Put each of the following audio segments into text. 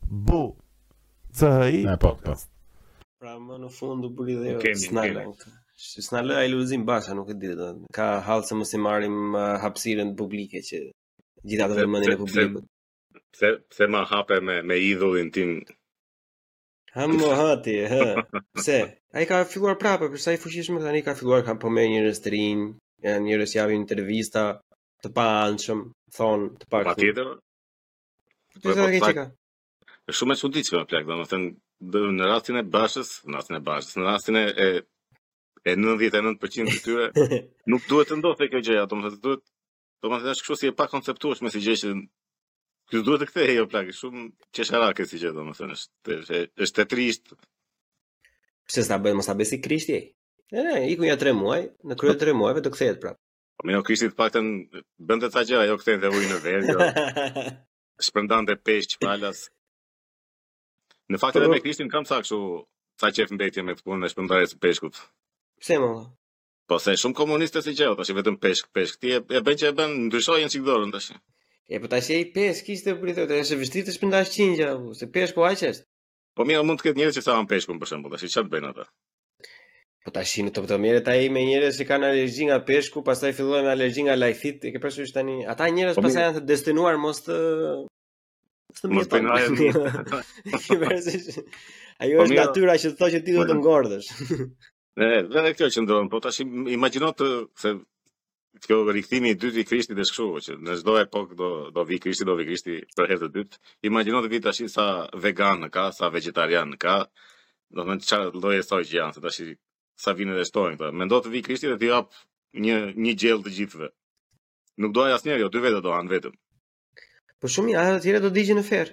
Bu. CHI. Na po, po. Pra më në fund u bë dhe okay, s'na lë. S'na lë ai Lulzim Basha, nuk e di do. Ka hall se mos i marrim uh, hapësirën publike që gjithë atë vëmendjen e publikut. Pse pse ma hape me me idhullin tim? Ha mo ha ti, ha. Pse? Ai ka filluar prapë, për sa i fuqishëm tani ka filluar ka po, me njerëz të rinj, njerëz që japin intervista të paanshëm, thon të pak. Patjetër. Ti sa ke çka? Është shumë e çuditshme plak, domethënë në rastin e Bashës, në rastin e Bashës, në rastin e e 99% të tyre nuk duhet të ndodhte kjo gjë, domethënë duhet domethënë është kështu si e pa konceptueshme si gjë që ky duhet të kthehej jo plak, shumë qesharake si gjë domethënë është është është e trisht. Pse ça bëhet mos ta bëj si Krishti? Ne, ne, iku ja 3 muaj, në krye 3 muajve do kthehet prapë. Po mirë o Krishti të paktën bënte ca gjëra, jo kthente ujin në verë. Jo. Shpërndante peshq falas. Në fakt edhe po. me Krishtin kam ca kështu ca qejfmbetje me këtë punën e shpërndarjes së peshkut. Pse mo? Po se shumë komuniste si gjë o, tash vetëm peshk, peshk ti e, e bën që e bën ndryshoje një çik dorën tash. E po tash ai peshk kishte pritur, është e vështirë të shpërndash qingja, se peshku aq është. Po mirë, mund të ketë njerëz që s'e hanë peshkun për shembull, tash çfarë bëjnë ata? Po tashi si do merret ai me njerëz që kanë alergji nga peshku, pastaj fillojnë alergji nga lajthitë, e ke parasysh tani, ata njerëz po pastaj janë të destinuar mos të të mos të rrojnë. Ke parasysh? Ajo po është natyra që të thotë që ti do të ngordhësh. E, dhe edhe kjo qëndron, po tashi im- imagjino ti se kjo rikthimi i dytë i Krishtit është kështu, që në çdo epokë do do vi Krishti, do vi Krishti për herë të dytë. Imagjino të vi tashi sa vegan ka, sa vegetarian ka, domethënë çfarë lloj soji që janë, se tashi sa vinë dhe shtohen këta. Mendo të vi Krishti dhe t'i jap një një gjell të gjithëve. Nuk do hajë asnjëri, jo dy vetë do hanë vetëm. Po shumë mirë, ata të tjerët do digjen në ferr.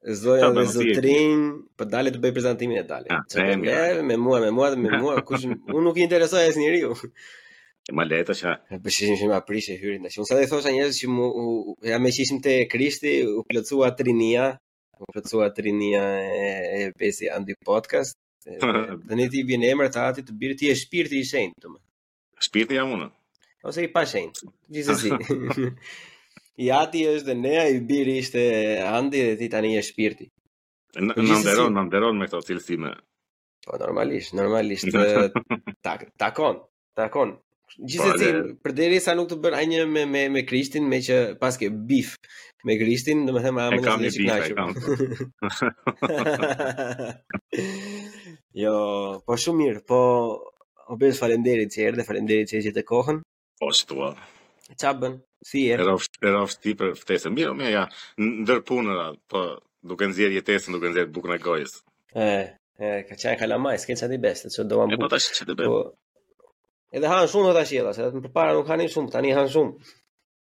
Zonja dhe zotërinj, po dale të bëj prezantimin, dale. Çfarë me, me mua, me mua dhe me mua, kush, unë nuk i interesoj asnjeriu. E ma le ta... E po meqë ishim që ma prish hyrjen, unë sa do thosha njerëz që mu, u, u, ja meqë ishim te Krishti, u plëcua trinia, u plëcua trinia e, e besi Andy Podcast, dhe ne i bie në emër të atit të birit, ti je shpirti i shenjtë, të më. Shpirti jam unë. Ose i pashenjt. Gjithsesi. I ati është Enea, i biri ishte Andi dhe ti tani je shpirti. Më po nderon, më nderon me këto cilësime. Po normalisht, normalisht tak, të takon, të takon. Gjithsesi, po, përderisa nuk të bën ai një me me me Krishtin, meqë paske bif me Krishtin, domethënë ma mban të kënaqur. jo, po shumë mirë, po O Bes, faleminderit që erdhe, faleminderit që gjete kohën. Po, që tua. Ça bën? Si je? Rrofsh, rrofsh ti për ftesën. Mirë, mirë, ja, ndër punëra, po, duke nxjerrë jetesën, duke nxjerrë bukën e gojës. E, e, ka qenë kalamaj, s'ke ça t'i bësh, të duan bukë. E, po, ça t'i bësh. Po, edhe hanë shumë të shkretët, se më përpara nuk hanë shumë, tani hanë shumë.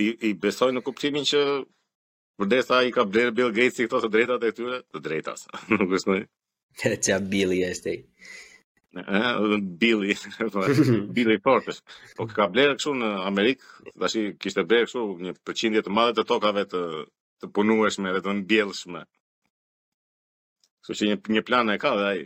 I, i besoj në kuptimin që përderisa i ka blerë Bill Gates i këto të drejtat e tyre, të drejtat, nuk është në... Ça Billi është ai. Billy, po, Billy Porter. Po ka blerë kështu në Amerikë, tashi kishte blerë kështu një përqindje të madhe të tokave të të punueshme dhe të mbjellshme. Kështu që një një plan e ka dhe ai.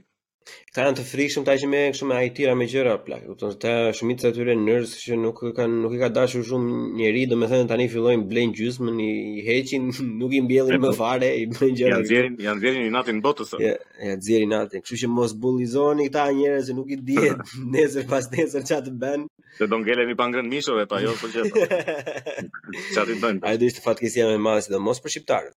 Këta janë të frikshëm tashi me kështu me ai tira me gjëra plak. Kupton se shumica e tyre njerëz që nuk kanë nuk i ka dashur shumë njeri, domethënë tani fillojnë blejnë gjysmën i heqin, nuk i mbjellin më po. fare, i bëjnë gjëra. Ia nxjerrin, ia nxjerrin inatin botës. Ia, ia nxjerrin inatin. Kështu që mos bullizoni këta njerëz që nuk i dihet nesër pasnesër çfarë të bëjnë. Se do ngelemi pa ngrënë mish ore, pa jo për gjë. Çfarë të bëjnë? Ajo do ishte fatkeqësia më e madhe, sidomos për shqiptarët.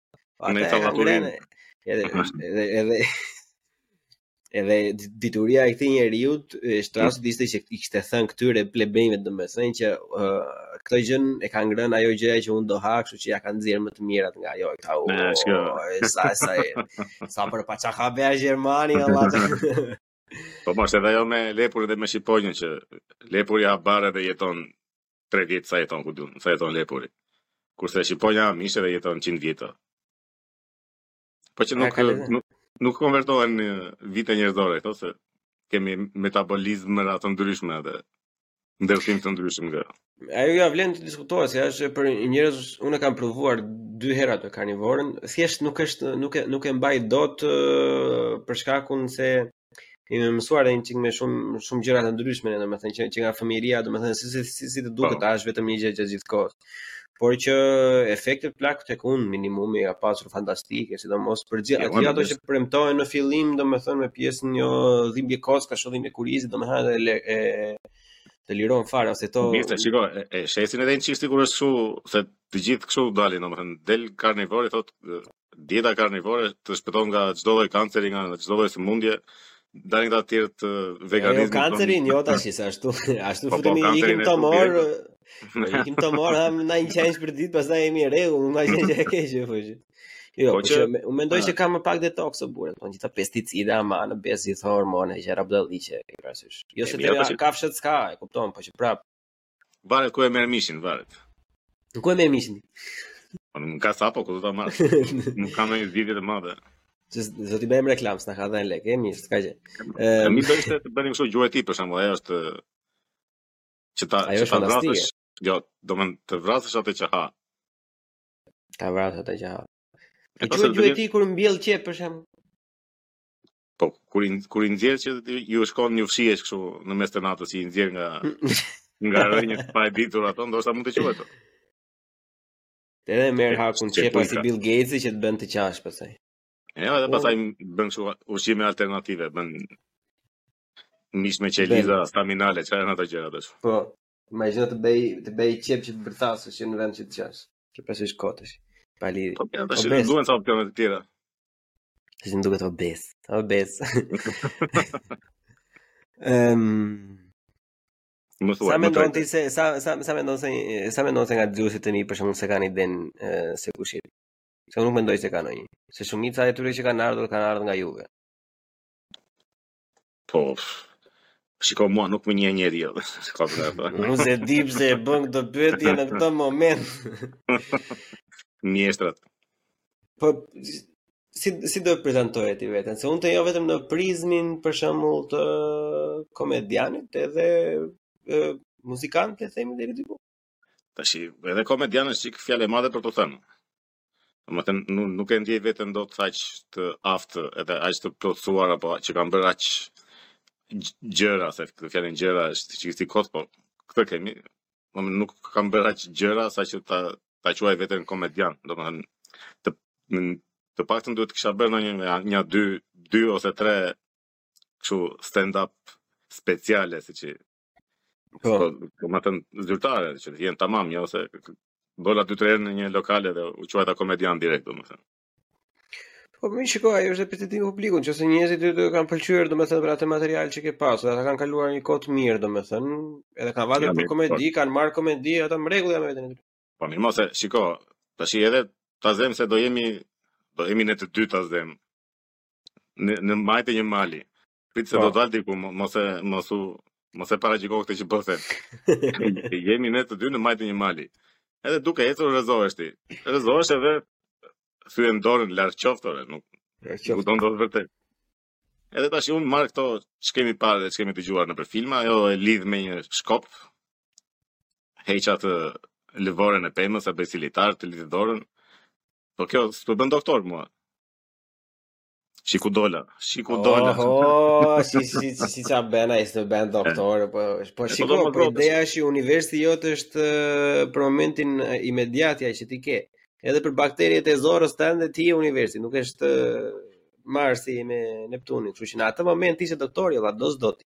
Unë të vaturin. Edhe edhe edhe edhe dituria e këtij njeriu është rasti ishte që i kishte thënë këtyre plebejve domethënë që uh, këtë gjë e ka ngrënë ajo gjëja që unë do ha, kështu që ia kanë nxjerrë më të mirat nga ajo këta. Sa sa sa sa për paça ka bërë Gjermani Allah. Po është edhe ajo me lepurin dhe me shqiponjën që lepuri ha bar edhe jeton 3 vjet sa jeton ku di unë, sa jeton lepuri. Kurse shqiponja ha mish edhe jeton 100 vjet. Po që nuk, nuk, nuk konvertohen në vite njerëzore, këto se kemi metabolizëm të ndryshëm dhe ndërtim të ndryshëm nga. Ajo ia vlen të diskutohet, se është për njerëz, unë e kam provuar dy herë atë karnivorën, thjesht nuk është nuk e nuk e mbaj dot për shkakun se jemi mësuar edhe një çik me shumë shumë gjëra të ndryshme, domethënë që që nga fëmijëria, domethënë si si si, si të duket, të hash vetëm një gjë gjatë gjithë kohës. por që efektet plak tek unë minimumi i ka pasur fantastike, sidomos për gjithë ato ato që premtohen në fillim, domethënë me pjesën jo dhimbje kockash, shërim i kurrizit, domethënë edhe e, e të liron fare ose to. Mirë, shiko, e, e shesin edhe një çik si kur është kështu, se të gjithë kështu dalin, domethënë del karnivori thotë Dieta karnivore të shpëton nga çdo lloj kanceri, nga çdo lloj sëmundje. Dalin këta të tjerët jo, veganizmi. Jo kancerin, jo tash se ashtu, ashtu po, po, futemi po, ikim në Tomor. Ikim në Tomor hamë nga një qengj për ditë, pastaj jemi në rregull, nuk ka gjë që e ke që fush. Jo, po, po që unë mendoj se ka më pak detox o burrë, po gjithë pesticide ama në besë gjithë hormone që rabdalliqe, e ke parasysh. Jo se te kafshët s'ka, e kupton, po që prapë. Varet ku e merr mishin, varet. Ku e merr mishin? Po nuk ka sapo ku do ta marr. nuk kam një zgjidhje të madhe. Që do t'i bëjmë reklamë, s'na ka dhënë lek, e mirë, s'ka gjë. Ëm mirë do të bëni kështu gjueti për shembull, ajo është që ta ajo që ta vrasësh. Jo, do mund të vrasësh atë që ha. Ta vrasësh atë që ha. E po se ti kur mbjell qepë për shembull. Po kur i kur i nxjerr që iu shkon e fshihesh kështu në mes të natës që i nxjerr nga nga rrënjët pa e ditur ato, ndoshta mund të quhet. Edhe merr hakun qepa si Bill Gates që të bën të qash pastaj. Ja, edhe pastaj bën kështu ushqime alternative, bën mish me qeliza staminale, çfarë janë ato gjëra tash. Po, imagjino të bëj të bëj qepë që të bërtasësh në vend që të qash, qepa është kot. Pa lidhje. Po, ja, tash duhen sa opsione të tjera. Tashi më duket obes. Obes. Ehm um, Më thua, sa mendon ti se sa sa sa mendon se sa mendon se nga dëgjuesit të mi për shembull s'e kanë idenë se kush je. Se unë nuk mendoj se ka ndonjë. Se shumica e tyre që kanë ardhur kanë ardhur nga Juve. Po, Shiko mua, nuk më njeh njeri jo. Ka të rrëpa. Nuk e di pse e bën këtë pyetje në këtë moment. Mjeshtrat. Po, si, si do e prezantoje ti vetën? Se unë të njoh vetëm në prizmin për shembull të komedianit edhe e, muzikant, le të themi dhe rrëdipu. Tashi, edhe komedian është fjalë e madhe për t'u thënë. Domethënë nuk, nuk e ndjej veten dot aq të aftë edhe aq të plotësuar apo që kam bërë aq gjëra, se këtë fjalën gjëra s'e kam qejf kot, po këtë kemi. Do të nuk kam bërë aq gjëra sa që ta ta quaj veten komedian. Domethënë të të paktën duhet të kisha bërë ndonjë një, një dy dy ose tre kështu stand up speciale siç Po, Po, domethënë zyrtare që të jenë tamam, jo se dola dy tre herë në një lokal e dhe u quajta komedian direkt, domethënë. po mirë shiko, ajo është pretendim publiku, nëse njerëzit ty të kanë pëlqyer, domethënë për atë material që ke pasur, ata kanë kaluar një kohë të mirë, domethënë, edhe kanë vajtur ja, për komedi, kanë marrë komedi, ata në rregull janë me veten e tyre. Po mirë, mos e shiko, tash edhe ta zëm se do jemi do jemi ne të dy ta zëm në, në majë të një mali. Prit se do dalë diku, mos e mos u mos e paragjyko këtë që po them. Jemi ne të dy në majë të një mali. Edhe duke ecur rrëzohesh ti. Rrëzohesh edhe thyen dorën larg qoftë ore, nuk nuk do ndodh vërtet. Edhe tash unë marr këto ç'kemi parë dhe ç'kemi dëgjuar nëpër filma, jo e lidh me një shkop. Heq atë lëvoren e pemës e bëj si litar të lidh dorën. Po kjo s'më bën doktor mua. Si ku dola, si ku dola. Oh, si si si si ça bën ai s'je bërë doktor, po po shiko po po ideja është që universi jot është për momentin imediatja që ti ke. Edhe për bakteriet e zorrës tënde ti je universi, nuk është Marsi me Neptunin, kështu që në atë moment s'je doktor, jo, do s'do ti.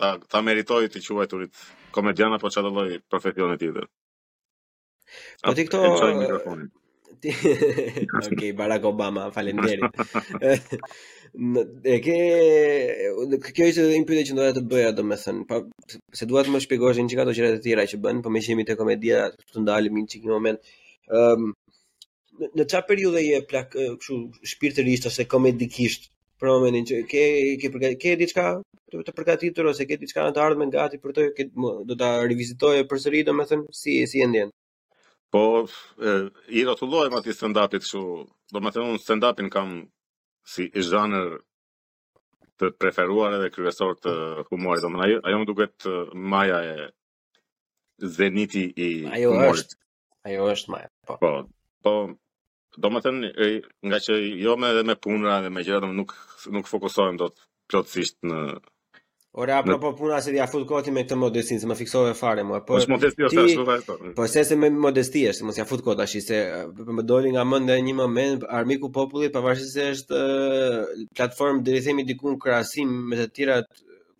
Ta, ta meritoj të quajturit komedian apo çfarë lloj profesioni tjetër. Po ti këto ti Ok, Barack Obama, faleminderit. e ke kjo ishte një pyetje që doja të bëja domethënë, pa se dua të më shpjegosh një çikë ato gjëra të tjera që bën, po meqë jemi te komedia, të ndalim një çik një moment. Ëm um, në çfarë periudhe je plak kështu shpirtërisht ose komedikisht për momentin që ke ke ke diçka të përgatitur ose ke diçka në të ardhmen gati për të, do ta rivizitoje përsëri domethënë si si e ndjen po, i rrotullohem atij stand-upit kështu domethënë un stand-upin kam si zhanër të preferuar edhe kryesor të humorit domethënë ajo ajo më duket maja e zeniti i humorit. Ajo është Ajo është maja po. Po, po domethënë, ngaqë jo me dhe me punëra dhe me gjëra, nuk, nuk fokusohem dot plotësisht në... Ore, po po puna se ti ia fut kot ti me këtë modestin, se më fiksove fare mua. Po, është modesti ose ashtu dhe ashtu. Po, se se me modesti është, mos ia fut kot tashi, se po më doli nga mënda një moment, Armiku i Popullit, pavarësisht se është uh, platformë, të themi diku në krahasim me të tjera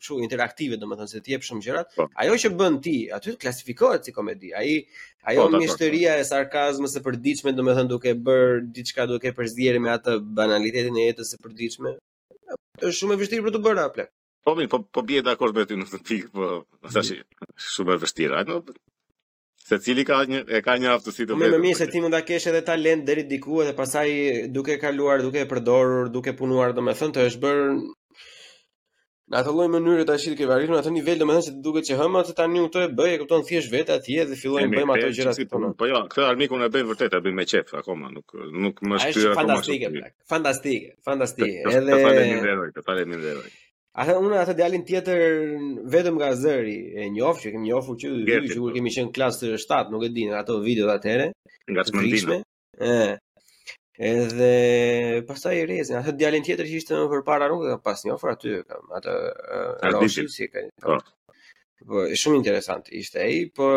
kështu interaktive, domethënë se ti jep shumë gjëra. Po. Ajo që bën ti, aty klasifikohet si komedi. Ajo ajo po, mjeshtëria e sarkazmës së përditshme, domethënë duke bër diçka duke përzier me atë banalitetin e jetës së përditshme. Është shumë e vështirë për të bërë apo? Po mirë, po po bie dakord me ty në këtë pikë, po është shumë e vështirë. Ai Secili e ka një e ka një aftësi të vetën. Po mirë se ti mund ta kesh edhe talent deri diku edhe pastaj duke kaluar, duke e përdorur, duke punuar, domethënë të është bërë në atë lloj mënyre tash që ke arritur në atë nivel, domethënë se të duket që hë mo tani këto i bëj, e kupton thjesht vete atje dhe fillojmë bëjmë ato gjëra si punon. Po jo, këtë Armikun e bëj vërtet, e bëj me qejf akoma, nuk nuk m'u shpif akoma. Është fantastike, fantastike, fantastike. Edhe Të faleminderoj, të faleminderoj. Atë unë atë djalin tjetër vetëm nga zëri e njoh, që e kemi njohur që të dy që kur kemi qenë klas 7, nuk e di në ato videot atëhere. Nga Çmendina. Ëh. Edhe pastaj Rezin, atë djalin tjetër që ishte më përpara nuk e kam pas njohur aty, kam atë Roshi si ka. Po. po, shumë interesant ishte ai, po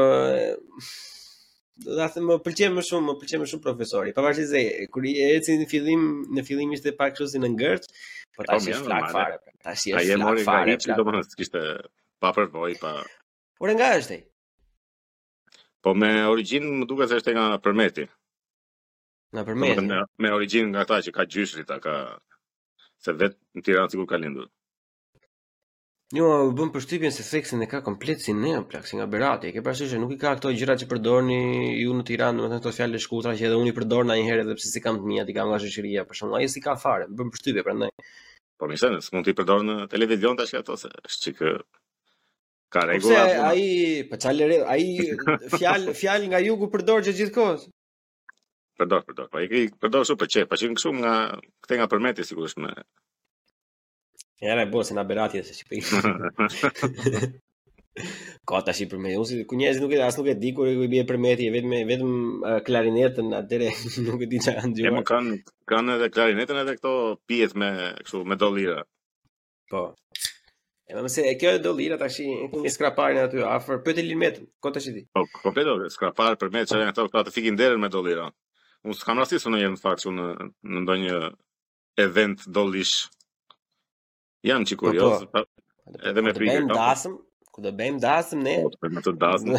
Do ta them, më pëlqen më shumë, më pëlqen më shumë profesori. Pavarësisht se kur i eci në fillim, në fillim ishte pak kështu si në ngërç, po, po tash është flak fare. Tash është flak fare. Ai e mori nga hiçi, domethënë kishte pa përvojë, pa. Por nga është ai? Po me origjinë më duket se është nga Përmeti. Nga Përmeti. Me, me origjinë nga ata që ka gjyshrit, ka se vetë në Tiranë sikur ka lindur. Jo, më bën përshtypjen se theksin e ka komplet si ne, plak, si nga Berati. E ke parasysh se nuk i ka këto gjëra që përdorni ju në Tiranë, domethënë këto fjalë të shkurtra që edhe unë i përdor ndonjëherë edhe pse s'i kam të mia, t'i kam nga shoqëria, për shembull ai s'i ka fare, më bën përshtypje prandaj. Po domethënë, s'mund t'i përdorë në televizion tash ato se është çik ka po rregulla. Pse ai, po ça ai fjalë fjalë nga jugu përdor që gjithkohë. Përdor, përdor. Po i përdor shumë për çe, po çim kështu nga këthe nga Përmeti sigurisht me Ja na bo se nga Berati je ti plak. Ka tashi përmend, ku njerëzit nuk e as nuk e di, kur e ku i bie Përmeti, vetëm, vetëm uh, klarinetën atyre, nuk e di ça kanë dëgjuar. E po kanë, kanë edhe klarinetën edhe këto pijet me, kështu, me dollira. Po. E më se, e kjo e dollirave, tashi, e kemi Skraparin aty, afër, për të limetën, ko ta shi di? Po, po këta Skrapar Përmet, që ata të, të fikin derën me dollira. Unë s'kam rastisë të jem në fakt, që në, në ndonjë event dollish. Jam çik po, po. kurioz, pa, edhe me frikë. Bëjmë dasëm, ku do bëjmë dasëm ne? Po, bëjmë të dasëm.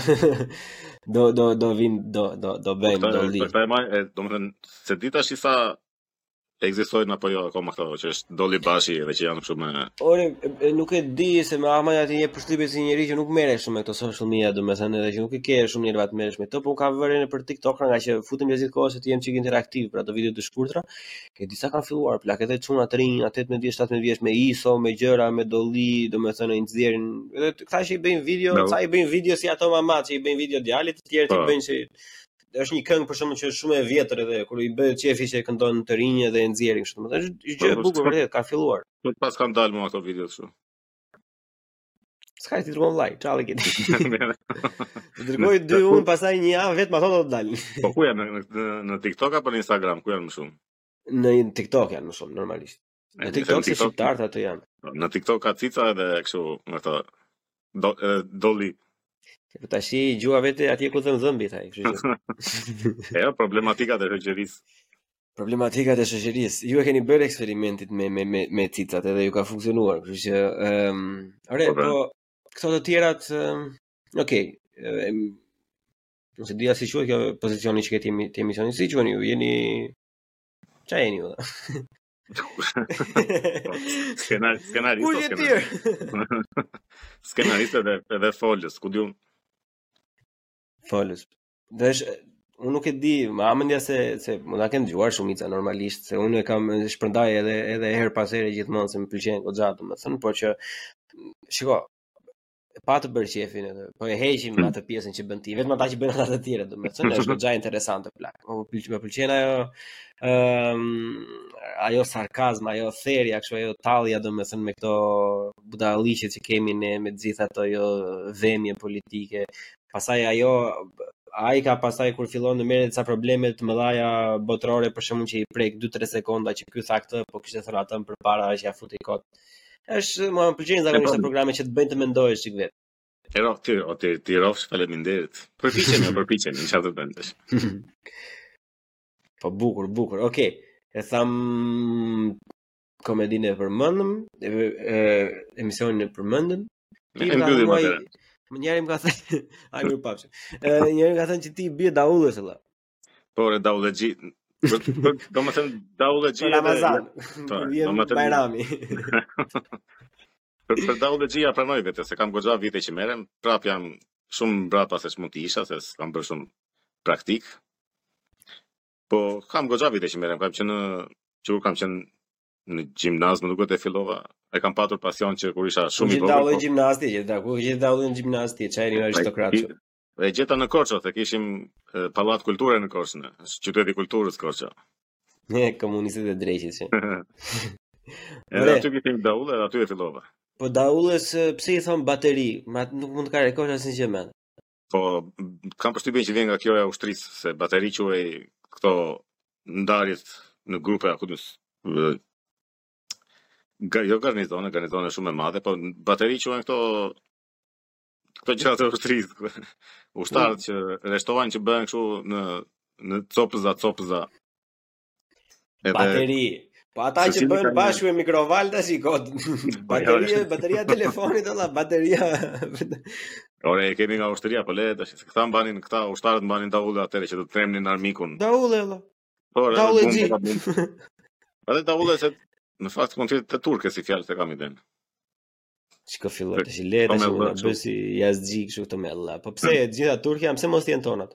do do do vim do do do po, bëjmë dolli. Po më, do të thënë se di tashi sa ekzistojnë apo jo akoma këto që është dollibashi dhe që janë kështu më Ore nuk e di se më lë ti një përshtypje si njeri që nuk merresh shumë me këto social media domethënë edhe që nuk e ke shumë nerva të merresh me këto po kam vënë re për TikTok nga që futem gjithë kohës se jam çik interaktiv për ato video të shkurtra Ke disa kanë filluar plak edhe çuna të rinj, 18 vjeç, 17 vjeç me iso, me gjëra, me dolli, domethënë i nxjerrin. Edhe këta që i bëjnë video, ca i bëjnë video si ato mamat që i bëjnë video djalit, të tjerë që i po. bëjnë si është një këngë për shembull që është shumë e vjetër edhe kur i bëhet qefi që e këndojnë të rinjtë dhe e nxjerrin kështu. Domethënë është gjë e po, po, bukur vërtet, ka filluar. Nuk më kanë dalë mua ato video kështu. S'ka, t'i dërgon vllai, çfarë ke ti? Të dërgoj dy unë pastaj një javë vetëm ato do të dalin. Po ku janë në, në, në TikTok apo në Instagram, ku janë më shumë? Në TikTok janë më shumë normalisht. Në TikTok se shqiptarët aty janë. Po, në TikTok ka cica edhe kështu me këto do edhe dolli. Po tash gjuha vete atje ku dhemb dhëmbi thuaj, kështu që. Jo, problematikat e shoqërisë. Problematikat e shoqërisë. Ju e keni bërë eksperimentin me me me me cicat edhe ju ka funksionuar, kështu që ëm um, ore, po, po këto të tjerat um, okay, um, ne s'e dimë si quhet kjo pozicioni që ke ti te emisioni si quheni ju, jeni ça jeni ju? Skenar, skenarist, Kur jeni ti? Skenarist edhe edhe folës, ku di unë? Folës. Do është unë nuk e di, ma ha mendja se se na kanë dëgjuar shumica normalisht, se unë e kam shpërndaj edhe edhe herë pas here gjithmonë se më pëlqen goxha domethënë, por që shiko, pa të bërë qefin edhe, po e heqim mm. atë pjesën që bën ti, vetëm ata që bën ata të tjerë, domethënë, është goxha interesante plak. Po më pëlqen ajo ëm um, ajo sarkazma, ajo theria, kështu ajo tallja domethënë me këto budalliqet që kemi ne me gjithë ato lëvizje politike, Pastaj ajo ai ka pastaj kur fillon i merr disa probleme të mëdha botërore për shembull që i prek 2-3 sekonda që ky tha këtë, po kishte thënë atë më përpara që ia futi kot. Është më pëlqen zakonisht po. programe që të bëjnë të mendohesh çik vetë. E rrofsh ti, o ti, ti rrofsh faleminderit. Përpiqem, përpiqem, në çfarë të bëndesh. po bukur, bukur. Okej. Okay. E thamë komedinë e përmendëm, emisionin e përmendëm. E mbyllim atë. Më njëri më ka thënë, ai më pafsh. Ë njëri më ka thënë që ti i bie daulles vallaj. Po re daullexhi. Domethënë daullexhi. Ramazan. Po, domethënë Bajrami. Për për daullexhi e pranoj vetë se kam goxha vite që merrem, prap jam shumë mbrapa se ç'mund të isha se s'kam bërë shumë praktikë. Po, kam goxha vite që merrem, kam që në që kur kam qenë në gjimnaz, më duket e fillova, e kam patur pasion që kur isha shumë i vogël. Ku e gjete po... gjimnaz ti, gjete ku e gjete daullen në gjimnaz ti, çaj një aristokrat. E gjeta në Korçë, e kishim pallat kulture në Korçë, në qyteti i kulturës Korçë. Ne komunistët e drejtit që. Edhe aty kishim daulle, aty e fillova. Po daulles pse i thonë bateri? Ma nuk mund të karikosh asnjë gjë me. Po, kam përshtypjen që vjen nga kjo e ushtrisë, se bateri quhen këto ndarjet në grupe, ku dys, ga, jo garnizone, garnizone shumë e madhe, po bateri quhen këto këto gjërat e ushtrisë, ushtarët që rreshtohen që bëhen kështu në në copëza, copëza. Edhe... Bateri. Po ata që bëjnë bashkë me mikrovalë ta shih kot. Po, jo, bateria, jo. bateria e telefonit olla, bateria. Ore, e kemi nga ushtria, po le tash. Këta mbanin, këta ushtarët mbanin daulle atëherë që të trembnin armikun. Daulle olla. Po, daullexhi. Edhe daulle se në fakt mund të jetë turke si fjalë s'e kam idenë. Çka fillon tash le po, tash unë bësi jazxhi kështu këto me Allah. Po pse të gjitha Turqia, pse mos janë tonat?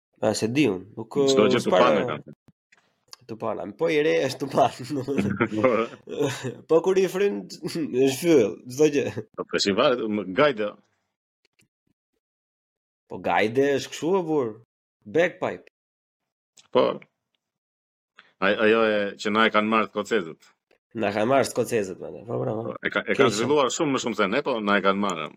A se di unë, nuk është çdo gjë tupan ka. Tupan, po i bie është tupan. po kur i fryn është fyll, çdo gjë. Po pse varet gajde? Po gajde është kështu e bur. Bagpipe. Po. Ajo e që na e kanë marrë skocezët. Na kanë marrë skocezët neve. Po bravo. Po, e ka e kanë zhvilluar shumë më shumë se ne, po na e kanë marrë.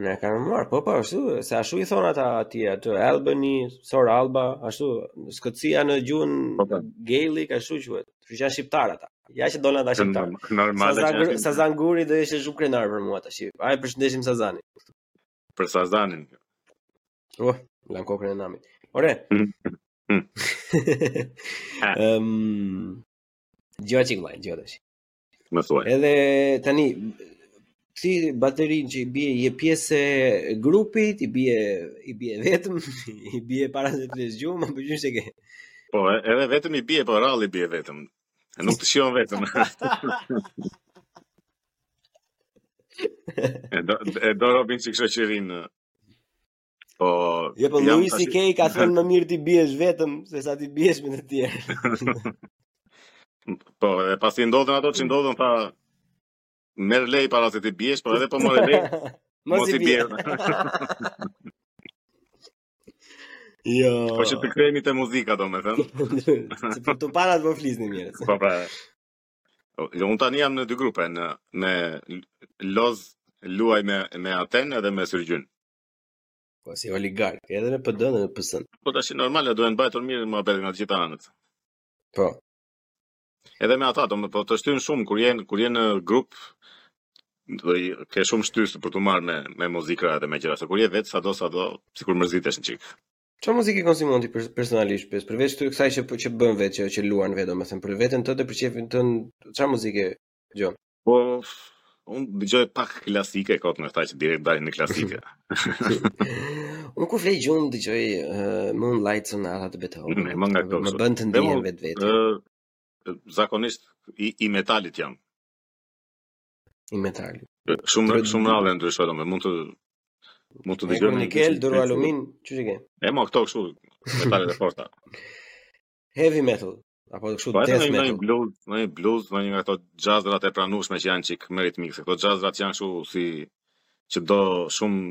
Na e kanë marrë, po po, ashtu, se ashtu i thon ata atje aty Albani, Saor Alba, ashtu Skocia në gjuhën po, po. Gaelic ashtu quhet. Kështu që janë shqiptar ata. Ja që dolan tash shqiptar. Normal. Sazan Guri do ishte shumë krenar për mua tash. E përshëndesim Sazanin. Për Sazanin. Oh, la kokën e namit. Ore. Ehm. Ehm. Dëgjoje çik vllai, dëgjoje tash. Më thuaj. Edhe tani ti baterin që i bie je pjesë e grupit, i bie i bie vetëm, i bie para se të flesh gjumë, më pëlqen se ke. Po, e- edhe vetëm i bie, po rrallë i bie vetëm. E nuk të shijon vetëm. e do e do robi shoqërinë. Po, jo po Louis C.K. ka thënë më mirë t'i biesh vetëm se sa t'i biesh me të tjerë. po, e pasi ndodhën ato që ndodhën tha merr leje para se t'i biesh, por edhe po more leje. Mos i bie. Jo. Po që të kthehemi te muzika domethënë. Se po të parat po flisni mirë. Po pra. Jo, unë tani jam në dy grupe, në me loz luaj me me Aten edhe me Syrgjyn. Po si oligark, edhe në PD dhe në PS. Po tash normale duhen mbajtur mirë më bëhet nga të gjitha anët. Po. Edhe me ata, domethënë po të shtyn shumë kur je në kur je në grup dhe ke shumë shtysë për t'u marrë me me muzikra edhe me gjëra. Se kur je vetë sado sado, sikur mërzitesh një çik. Ça muzikë konsumon ti personalisht pra? Përveç këtyre kësaj që që bën vetë që që luan vetë domethënë për veten tënde për qejfin tënd ça muzike dëgjon? Po un dëgjoj pak klasike kot nga ata që direkt dalin në klasike. un kur flej gjumë dëgjoj uh, Moonlight Sonata të Beethoven. Më bën nga këto. Më bën të ndihem vetë vetë. Zakonisht i, i metalit jam. i metalit. Shumë shumë rrallë e ndryshoj domethënë mund të mund të dëgjosh nikel, duralumin, ça ke. E mo këto kështu metalet e forta. Heavy metal apo kështu po, death metal. Një blues, një blues, një nga ato jazzrat e pranueshme që janë çik më ritmike. Këto jazzrat që janë kështu si që do shumë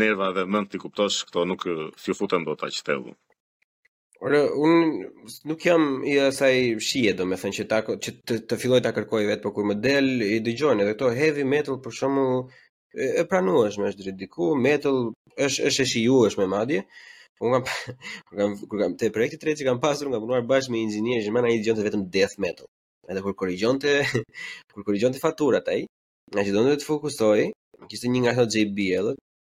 nerva dhe mend t'i kuptosh këto nuk s'u futem dot aq thellë. Ore, un nuk jam i asaj shije, domethënë që ta që të, të filloj ta kërkoj vetë, por kur më del i dëgjoj edhe këto heavy metal për shembull e, e pranueshme është deri diku, metal është është e shijueshme madje. Un kam kur kam kur kam te projekti i tretë që kam pasur, kam punuar bashkë me inxhinierin, domethënë ai dëgjonte vetëm death metal. Edhe kur korrigjonte kur korrigjonte faturat ai, ngaqë donte të fokusohej, kishte një nga ato JBL-ët,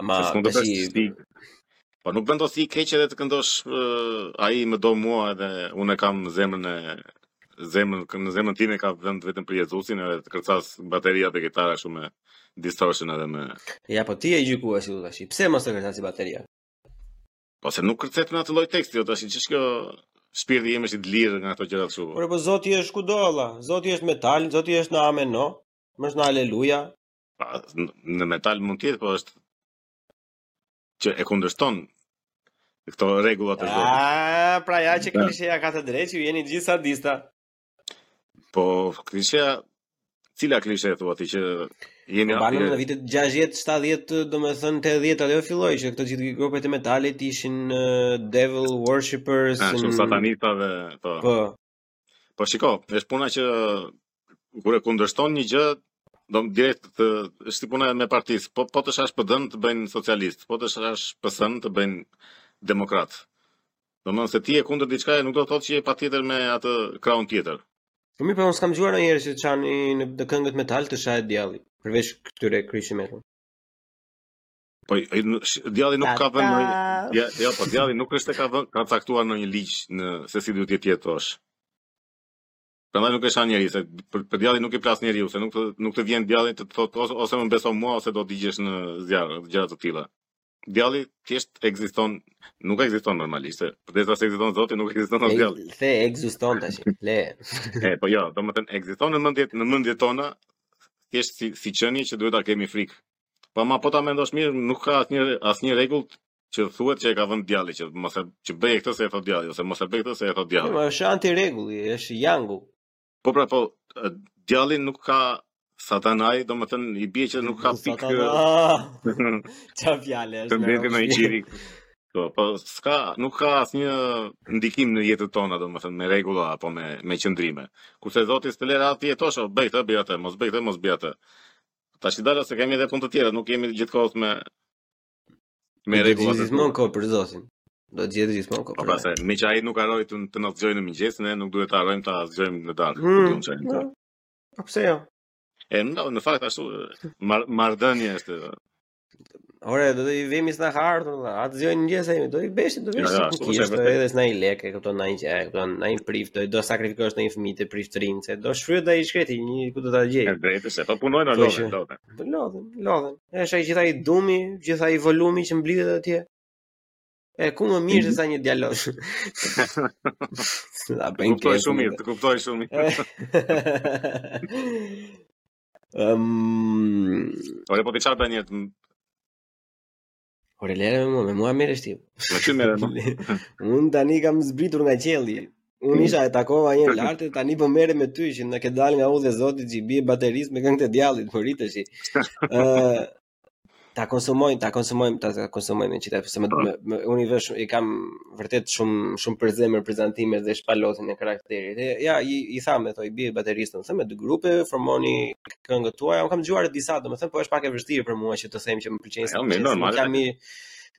Ama se të bësh si Po nuk vendos i keq edhe të këndosh uh, ai më do mua edhe unë kam zemrën e zemrën në zemrën time ka vend vetëm për Jezusin edhe të kërcasë bateria dhe gitara kështu me distortion edhe me Ja po ti e gjykove, siç thashë. Pse mos e kërcasë bateria? Po se nuk kërcet me atë lloj teksti jo tash ç'është kjo shpirti im është i lirë nga ato gjëra kështu. Por po Zoti është kudo Allah. Zoti është metal, Zoti është në amen no. Më është në aleluja. Pa, në metal mund të jetë, po është që e kundërshton këto rregulla të zotit. Ah, pra ja që kisha ka të drejtë, ju jeni gjithë satanista. Po, klisheja cila klishe e thua ti që jemi aty në vitet 60 70 domethënë 80 ajo filloi që këto gjithë grupet e metalit ishin uh, devil worshippers ah, satanista po po Po shiko, është puna që kur e kundërshton një gjë, direkt është si puna me partitë. Po të shash PD-n të bëjnë socialist, po të shash PS-n të bëjnë demokrat. Domethënë se ti je kundër diçka nuk do të thotë që je patjetër me atë krahun tjetër. Po mi po unë s'kam dëgjuar ndonjëherë që çani në këngët metal të shahet djalli, përveç këtyre krishtian metal. Po djalli nuk ka vënë në ja ja po djalli nuk është se ka vënë ka caktuar ndonjë ligj se si duhet të jetosh. Prandaj nuk e shan njeri, se për, për djallin nuk i plas njeriut, se nuk të, nuk të vjen djalli të thotë ose, ose më beso mua ose do të digjesh në zjarr, gjëra të tilla. Djalli thjesht ekziston, nuk ekziston normalisht, përderisa s'ekziston Zoti, nuk ekziston as djalli. S'ekziston tash, le. e po jo, domethënë ekziston në mendjet në mendjet tona, thjesht si si qenie që duhet ta kemi frikë Po ama po ta mendosh mirë, nuk ka asnjë asnjë rregull që thuhet që e ka vënë djalli që mos e që bëj këtë se e thotë djalli ose mos e bëj këtë se e thotë djalli. Po është anti rregulli, është jangu. Po pra po djalli nuk ka satanaj, domethënë i bie që nuk ka pikë. Ça fjale është. Tendenca më e qiri. Po, po s'ka, nuk ka asnjë ndikim në jetët tona, domethënë me rregulla apo me me qëndrime. Kurse Zoti s'të lë rehat të jetosh, bëj këtë, bëj atë, mos bëj këtë, mos bëj atë. Tash i dalë se kemi edhe punë të tjera, nuk jemi gjithë kohës me me rregulla të gjithmonë kohë për zotin. Do të gjesh gjithmonë kohë. Po pra, meqë ai nuk harroi të të na zgjojë në mëngjes, ne nuk duhet të harrojmë ta zgjojmë në darkë. Mm. Po, po pse jo? E në, në fakt ashtu marrëdhënia është Ore, do të i vemi s'na ka ardhur, do të zgjon në mëngjes ai, do i beshë, do vish në kishë, do edhe ndonjë lek, e kupton ndaj që, e kupton ndonjë prift, do do sakrifikosh ndonjë fëmijë te priftërinjtë, se do shfryhet ai i shkreti gjëkundi do ta gjej. Është e drejtë se po punojnë ato, do të. Do lodhen, lodhen. Është ai gjithë ai dumi, gjithë ai volumi që mblidhet atje. E ku më mirë se sa një djalosh. Sa bën kë. Kuptoj shumë mirë, kuptoj shumë mirë. Ëm Ore po ti ça bën në jetë? Ore lëre me mua, me mua merresh ti. Me ty merrem. po. Unë tani kam zbritur nga qielli. Unë isha e takova atë njërin lart e tani po merrem me ty që na ke dalë nga udhë e Zotit që i bie baterisë me këngë të djallit, po riteshi. Ë, ta konsumojnë, ta konsumojmë, ta konsumojmë në qytet, sepse më, po. më, unë i vesh i kam vërtet shumë shumë për zemër prezantime dhe shpalosjen e karakterit. E, ja, i, i tham ato i bie baterisë, domethënë me dy grupe formoni këngët tuaja. Unë kam dëgjuar disa, domethënë po është pak e vështirë për mua që të them që më pëlqen. Ja, më normal. Kam i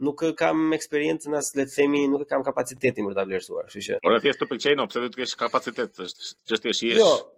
nuk kam eksperiencën as le të themi nuk kam kapacitetin për ta vlerësuar, kështu që. Por a të pëlqejnë, pse do të kesh kapacitet, është çështje shijesh. Jo,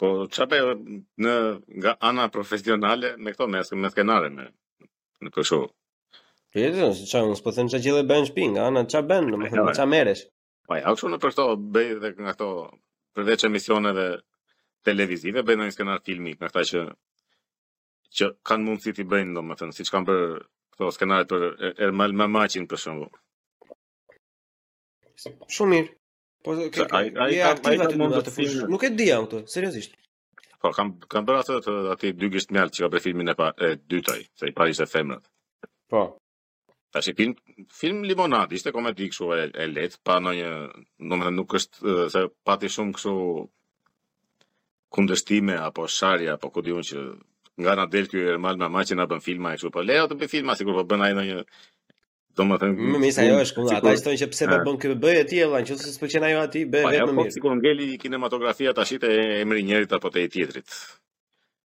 Po ça bën nga ana profesionale me këto me me skenare me në kështu. Po jetë zonë, se çfarë, unë s'po them çfarë gjellë bën në shpi, nga ana çfarë bën, Po domethënë me ja. çfarë merresh. Po ja, kështu nëpër këto bëj edhe nga këto përveç emisioneve televizive bëj ndonjë skenar filmi nga këta që që kanë mundësi t'i bëjnë domethënë siç kam bërë këto skenaret për E- Ermal Mamaqin për shembull. Shumë mirë. Po ke ai ai ka ai ka mund të futësh. Nuk e di jam këtë, seriozisht. Po kam kam bërë atë të atij Dy gisht mjaltë që ka bërë filmin e pa e dytë ai, se i pari ishte Femrat. Po. Tash film film limonadë, ishte komedi kështu e, e lehtë, pa ndonjë, domethënë nuk është se pati shumë kështu kundërshtime apo sharje apo ku di un që nga na del ky Ermal Mamaqi na bën filma e kështu, po lëre o të bëj filma sikur po bën ai ndonjë Domethënë, më mirë ajo është puna. Ata që thonë që pse po bën këtë bëje ti vëlla, nëse s'të pëlqen ajo e atij, bëje po, vetë më mirë. Po sikur ngeli kinematografia tash te emri i njërit apo te i tjetrit.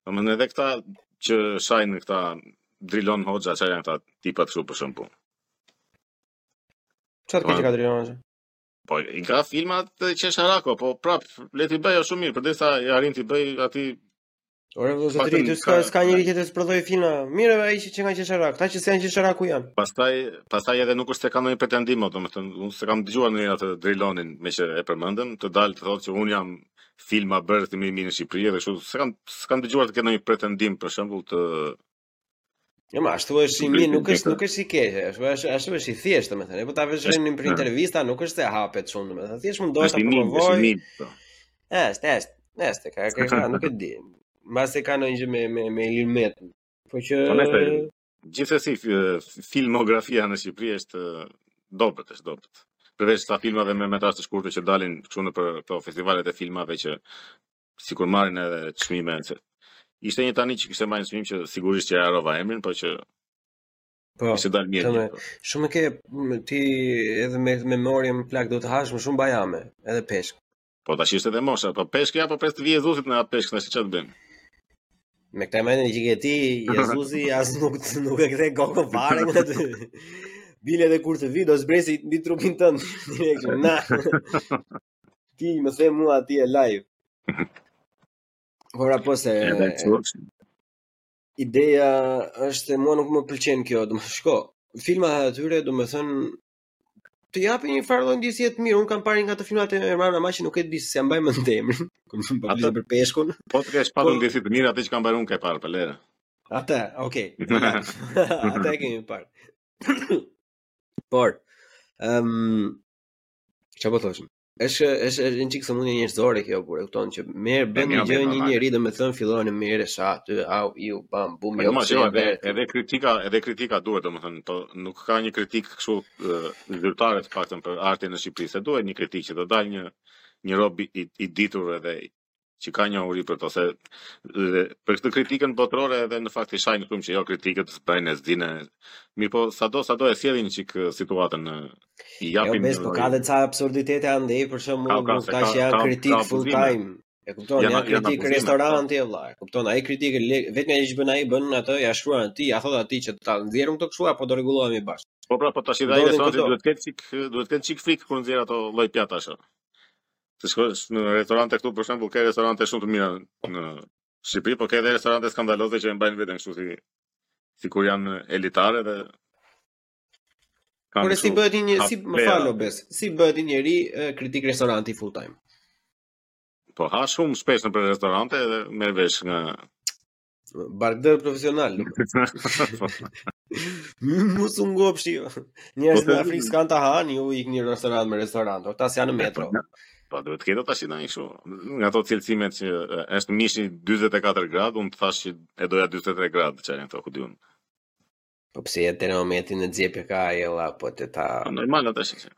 Domethënë edhe këta që shajnë këta Drilon Hoxha, çfarë janë këta tipat kështu për shembull. Çfarë të keqe ka Drilon Hoxha? Po i ka filmat qesharakë o, po prap le t'i bëjë o shumë mirë, përderisa i arrin t'i bëjë aty Ore vëlla ke të drejtë, s'ka s'ka njeri tjetër s'prodhon filma. Mirë, ai qenka qesharak, ata që s'janë qesharakë ku janë. Pastaj, pastaj edhe nuk është se ka ndonjë pretendim, domethënë, unë s'e kam dëgjuar ndonjëherë atë Drilonin meqë e përmendëm, të dalë të thotë që unë jam filmbërësi më i mirë në Shqipëri dhe kështu s'e kam s'kam dëgjuar të ketë ndonjë pretendim për shembull të Jo, ma, ashtu është i mirë, nuk është nuk është i keq, ashtu është ashtu është i thjeshtë, domethënë. Po ta vësh re nëpër intervista, nuk është se hapet shumë, domethënë. Thjesht mund të ta provoj. Po. Është, është, është, ka ka ka, nuk e di. Mbase ka ndonjë gjë me me me Ilir Metën. Po që po, gjithsesi filmografia në Shqipëri është e dobët, është e dobët. Përveç ca filmave me metrazh të shkurtër që dalin kështu nëpër, këto festivalet e filmave që sikur marrin edhe çmime se ishte një tani që kishte marrë çmim që sigurisht që harrova emrin, por që Po. Ishte dal mirë. Tëme, po. shumë ke ti edhe me memorje me plak do të hash më shumë bajame, edhe peshk. Po tash ishte edhe mosha, po peshk ja po pres të vijë Jezusit në atë peshk tash çfarë të bëj. Me këtë mendjen që ke ti Jezusi as nuk nuk e kthe kokën fare nga ty. Bile edhe kur të vi do zbresi mbi trupin tënd direkt. Na. Ti më the mua atij e live. Ora po se ideja është se mua nuk më pëlqen kjo, domethënë shko. Filmat e tyre, domethënë të japin një farë lloj ndjesie të mirë. Un kam parë nga ata filmat e Ermal Mamaqit nuk e di s'ia mbaj mend emrin. Kam shumë pa bërë për peshkun. Po të kesh patur po- ndjesie të mirë atë që kam bërë un ka parë për lera. Atë, okay. Atë e kemi parë. Por, ehm um, Çfarë po thoshim? Është është është një çik së mundi njerëzore kjo por e kupton që merr bën një gjë një njeri domethënë fillon mirë sa aty au iu bam bum po, jo pse jo, edhe edhe kritika edhe kritika duhet domethënë po nuk ka një kritik kështu zyrtare të paktën për artin në Shqipëri se duhet një kritik që të dalë një një rob i, i ditur edhe që ka njohuri për to se dhe për këtë kritikën botërore edhe në fakt i shajnë shumë që jo kritikët bëjnë e s'dinë. Mirëpo sado sado e sjellin çik situatën në i japin. Jo mes po ka dhe ca absurditete andej për shembull ka, ka, ka, janë kritik full time. E kupton, janë kritik në restoranti e vëllai. Kupton, ai kritik vetëm ai ça bën ai bën atë, ia shkruan ti, ia thotë atij që ta nxjerrim këto kështu apo do rregullohemi bashkë. Po pra, po tashi dhe ai restoranti duhet të ketë çik, duhet të ketë çik frikë kur nxjerr ato lloj pjatash. Të shkosh në restorante këtu për shembull, ke restorante shumë të mira në Shqipëri, por ke edhe restorante skandaloze që e mbajnë veten kështu si sikur janë elitare dhe Por si bëhet një si më fal o Bes, si bëhet një njeri kritik restoranti full time. Po ha shumë shpesh në restorante edhe merr vesh nga Barkderr profesional. Mos u ngopshi. Njerëz po, në Afrikë s'kanë të hanë, ju ikni restorant me restorant, ata s'janë në metro. Po, po duhet të ketë tashi ndonjë kështu. Nga ato cilësime që është mishi 44 gradë, unë të thashë që e doja 43 gradë ça janë këto ku di unë. Po pse e termometrin në xhep e ka ai vëlla po të ta. Po, normal atë është.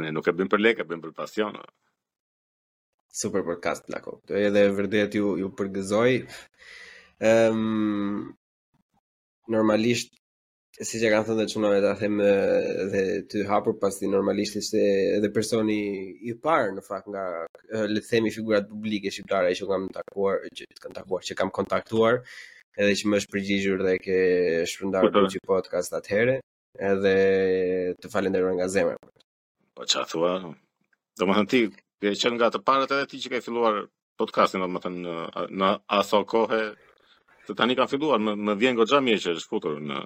Ne nuk e bëjmë për lekë, e bëjmë për pasion. Super podcast Plako. Edhe vërtet ju ju përgëzoj. Ehm um, normalisht siç e kam thënë dhe çunave ta them dhe ty hapur pasi normalisht ishe edhe personi i parë në fakt nga le të themi figurat publike shqiptare që kam takuar që kam takuar që kam kontaktuar edhe që më është përgjigjur dhe ke shpërndarë pak që podcast atëherë Edhe të falenderoj nga zemra. Po çfarë thua? Domethënë ti ke qenë nga të parët edhe ti që ke filluar podcastin, domethënë në, në aso kohë se tani ka filluar, më, më vjen goxha mirë që është futur shumë.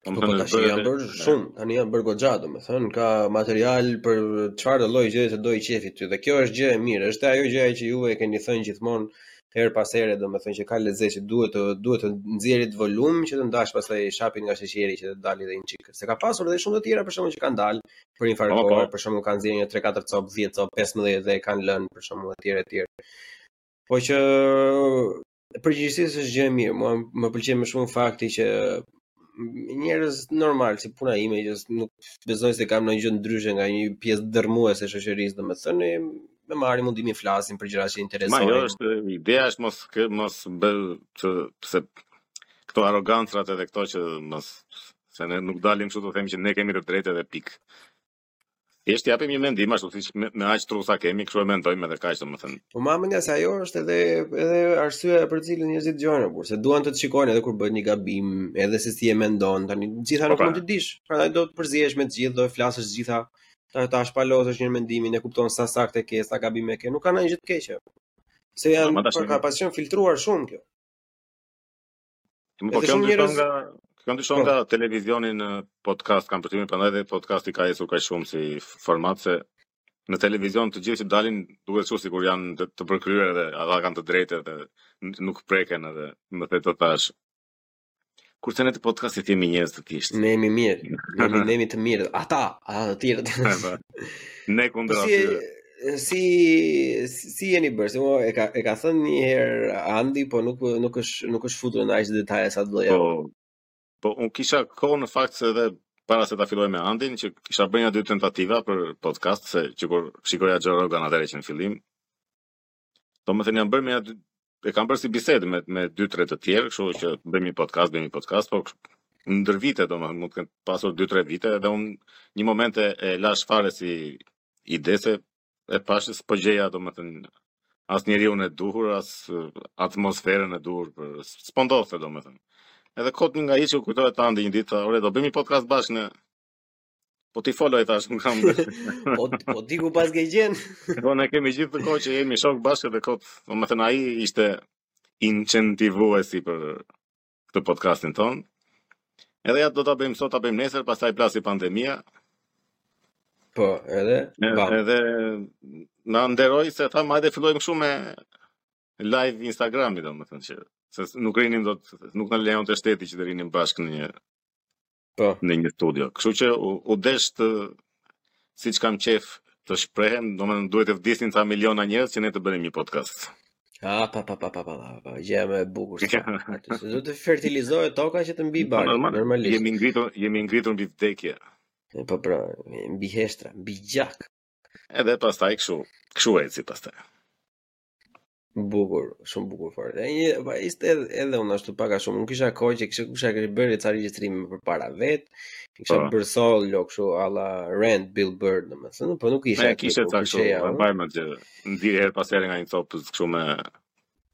Po, po domethënë tash janë bërë shumë, tani janë bërë goxha, domethënë ka material për çfarë lloj gjëje të dojë qefi ty dhe kjo është gjë e mirë, është ajo gjëja që ju e keni thënë gjithmonë herë pas here, domethënë që ka lezet që duhet të duhet të nxjerrit volum që të ndash pastaj shapin nga sheqeri që të dalë dhe një çikë. Se ka pasur dhe shumë të tjera për shembull që kanë dalë për një farë kohë, për shembull kanë nxjerrë nja 3-4 copë, 10 copë, 15 dhe e kanë lënë për shembull etj etj. Po që përgjithësisht është gjë e mirë, mua më pëlqen më shumë fakti që njerëz normal si puna ime që nuk besoj se kam ndonjë gjë ndryshe nga një pjesë dërrmuese e shoqërisë, domethënë me marrë mundimin flasim për gjëra që interesojnë. Po ajo është ideja është mos kë, mos bë të pse këto arrogancrat edhe këto që mos se ne nuk dalim kështu të themi që ne kemi të drejtë edhe pik. Thjesht japim një mendim ashtu siç me, me aq tru sa kemi, kështu e mendojmë edhe kaq domethënë. Po ma ha mendja se ajo është edhe edhe arsyeja për cilën njerëzit dëgjojnë pra se duan të të shikojnë edhe kur bën një gabim, edhe se si e mendon të gjitha nuk, po pra, mund të dish, prandaj do të përzihesh me të gjithë, do i flasësh të gjitha. Ta ta shpalosësh një mendimin, e kupton sa saktë e ke, sa gabim e ke, nuk ka ndonjë gjë të keqe. Se po, ka pas qenë filtruar shumë kjo. Më po kjo ndryshon nga kjo ndryshon po. nga televizioni në podcast kam përshtypjen prandaj dhe podcasti ka ecur kaq shumë si format se në televizion të gjithë që dalin duken shumë sikur janë të përkryer dhe ata kanë të drejtë dhe nuk preken edhe më the të thash Kurse ne te podcastet jemi njerëz të thjeshtë. Ne jemi mirë, ne jemi, ne jemi të mirë, ata, ata të tjerët. ne kundra atyre. si si jeni bërë, se e ka e ka thënë një herë Andi, po nuk nuk është nuk është futur në aq detaje sa doja. Po, po un kisha kohë në fakt se edhe para se ta filloj me Andin që kisha bërë nja dy tentativa për podcast se që kur shikoja Joe Rogan atëherë që në fillim Do më thënë jam bërë me dy e kam bërë si bisedë me me dy tre të tjerë, kështu që bëjmë një podcast, bëjmë një podcast, por ndër vite domethënë mund të ketë pasur dy tre vite dhe un një moment e, e lash fare si ide se e pashë s'po gjeja domethënë as njeriun e duhur, as atmosferën e duhur po s'po ndodhte domethënë. Edhe kot nga hiçi kujtohet Andi një ditë, ore do bëjmë një podcast bashkë në Po ti fole, thashë, kam. po po ti ku paske qenë? po ne kemi gjithë këtë kohë që jemi shokë bashkë dhe kot, domethënë ai ishte incentivuesi për këtë podcastin tonë. Edhe ja do ta bëjmë sot, ta bëjmë nesër, pastaj plasi pandemia. Po, edhe ba. Edhe na nderoj se thamë hajde fillojmë kështu me live Instagrami domethënë që se nuk rrinim dot, nuk na lejonte shteti që të rrinim bashkë në një Po. Në një studio. Kështu që u, u desh t', siç kam qejf të shprehem, domethënë duhej të vdisnin ca miliona njerëz që ne të bënim një podcast. Ha pa pa pa pa pa pa. pa. Gjë më e bukur. Se do të fertilizohet toka që të mbijë po, bari, normalisht. Jemi ngritur, jemi ngritur mbi vdekje. Po pra, mbi eshtra, mbi gjak. Edhe pastaj kështu, kështu eci pastaj. Bukur, shumë bukur fare. Dhe një, pa shih edhe, edhe unë ashtu pak a shumë, unë kisha kohë që kisha kisha bërë ca regjistrim përpara vetë, kisha po. bërë solo kështu alla rant Bill Burr, domethënë, po nuk isha. Ne kisha ca kështu, ma baj më gjë. Nxirrja herë pas herë nga një copë kështu me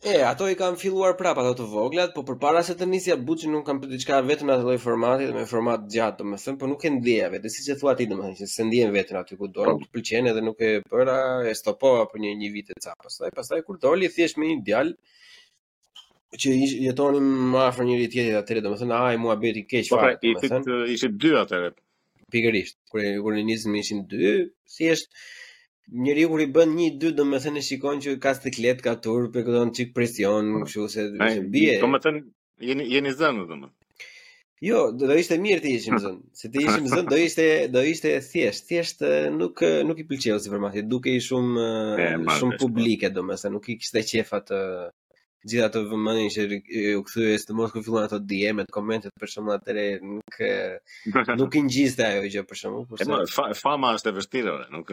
E, ato i kam filluar prapë ato të voglat, po përpara se të nisja buçi nuk kam për diçka vetëm atë lloj formati dhe me format të gjatë, domethënë, po nuk e ndjeja veten, siç e thua ti domethënë, s'e ndjen veten aty ku do, po. pëlqen edhe nuk e bëra, e stopova për një një vit e ca. Pastaj, pastaj kur doli thjesht me një djal që ish, jetonim më afër njëri tjetrit atëre, domethënë ai m'u mërzit keq po, pra, fare. Po pra, ishit ishit dy atëre. Pikërisht, kur kur ne nisëm ishim dy, thjesht njeriu kur i bën një dy domethënë shikon që ka siklet ka turp e kupton, çik presion kështu se bie. Domethënë Jeni jeni zënë domethënë. Jo, do ishte mirë të ishim zënë. Se të ishim zënë do ishte do ishte thjesht, thjesht nuk nuk i pëlqeu si format, dukej shumë shumë po. publike domethënë, nuk i kishte qejf atë gjithë atë vëmendjen që u kthye sidomos kur fillon ato DM-et komentet për shembull atëherë nuk nuk i ngjiste ajo gjë për shembull kurse fama është e vështirë ore nuk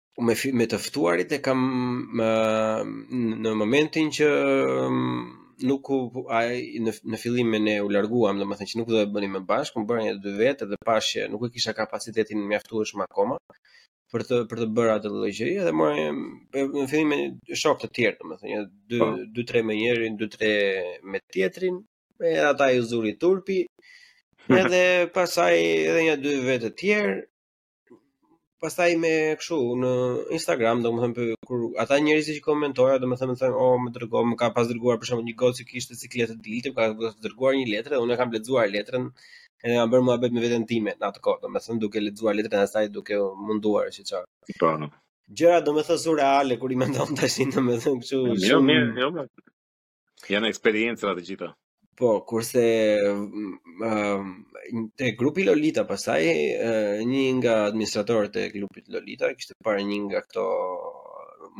Unë me, me të ftuarit e kam më, në momentin që nuk u ai në në fillim me ne u larguam, domethënë që nuk do të bënim më bashkë, bëra një dy vetë dhe pashë që nuk e kisha kapacitetin e mjaftueshëm akoma për të për të bërë atë lloj gjëje dhe mora në fillim me shok të tjerë, domethënë një dy po. dy tre me njërin, dy tre me tjetrin, edhe ata i zuri turpi. Edhe pastaj edhe një dy vetë të tjerë, pastaj me kështu në Instagram, domethënë për kur ata njerëz që komentojnë, domethënë më thonë, "Oh, më dërgo, më ka pas dërguar për shembull një goc që kishte siklet të dilte, më ka dërguar një letër dhe unë e kam lexuar letrën edhe kam bërë muhabet me veten time në atë kohë, domethënë duke lexuar letrën e saj duke u munduar që çfarë. Po. Gjëra domethënë surreale kur i mendon tash domethënë kështu. Jo, mirë, jo. Janë eksperienca të gjitha. Po, kurse te grupi Lolita pastaj një nga administratorët e grupit Lolita kishte parë një nga këto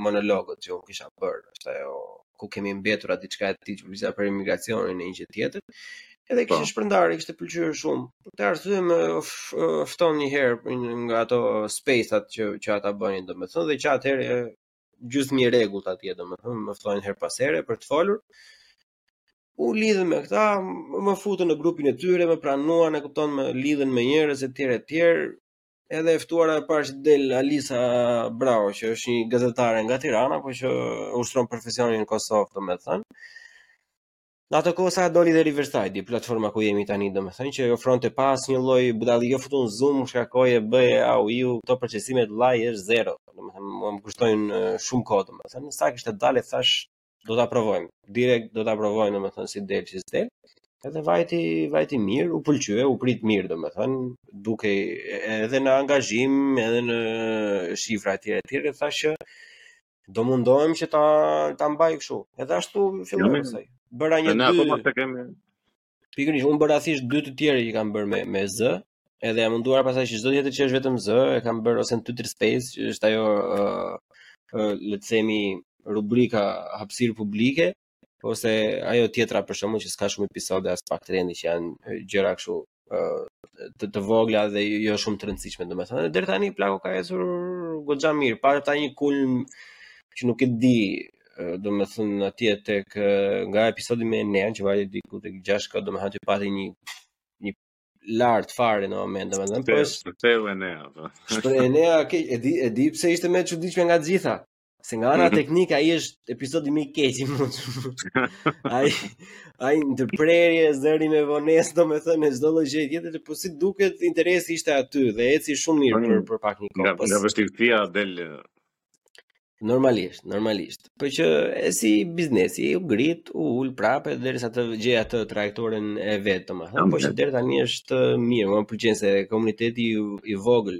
monologët që unë kisha bërë, është ajo ku kemi mbetur atë diçka e tij që për emigracionin e një gjë tjetër. Edhe po. kishte shpërndarë, e kishte pëlqyer shumë. Për atë arsye më fton një herë nga ato space-at që që ata bënin, domethënë dhe që atëherë gjysmë i rregullt atje, domethënë më ftojnë herë pas here për të folur. U lidhën me këta, më futën në grupin e tyre, më pranuan, e kupton, më lidhën me njerëz etj etj. Edhe e ftuara e parë që del Alisa Braho, që është një gazetare nga Tirana, por që ushtron profesionin në Kosovë, domethënë. Në atë kohë sa doli dhe Riverside, platforma ku jemi tani, domethënë që ofronte pa asnjë lloj budallai, jo futu në Zoom, shkarkoje bëj au iu, këto procesime të vllai është zero. Domethënë mua më kushtojnë shumë kohë, domethënë sa kishte dalë thash do ta provojmë. Direkt do ta provojmë domethënë si del si del. Edhe vajti vajti mirë, u pëlqye, u prit mirë domethënë, dukej edhe në angazhim, edhe në shifra etj etj, thashë Do mundohem që ta ta mbaj kështu. Edhe ashtu filloi pastaj. Bëra një dy. Ne akoma të kemi. Pikërisht, unë bëra thjesht dy të tjera që kam bërë me me zë, edhe jam munduar pastaj që çdo gjë tjetër që është vetëm zë, e kam bërë ose në Twitter Space, që është ajo uh, uh, le të themi rubrika hapësirë publike, ose ajo tjetra për shembull që s'ka shumë episode as pak trendi që janë gjëra kështu të, të vogla dhe jo, jo shumë të rëndësishme domethënë dhe deri tani plako ka ecur goxha mirë pati një kulm që nuk e di domethënë atje tek nga episodi me Enean që vajte diku tek 6K domethënë ti pati një një lart fare në moment domethënë po është Teo Enea po Enea e di e di pse ishte më e çuditshme nga të gjitha Se nga ana mhm. teknike ai është episodi më i keq i mundshëm. Ai ai ndërprerje zëri me vonesë, domethënë çdo lloj gjë tjetër, po si duket interesi ishte aty dhe eci shumë mirë për për pak një kohë. Ka vështirësi, del normalisht, normalisht. Po që e si biznesi u ngrit, u ul prapë derisa të gjejë atë trajektoren e vet, domethënë, po që deri tani është mirë, më pëlqen se komuniteti i vogël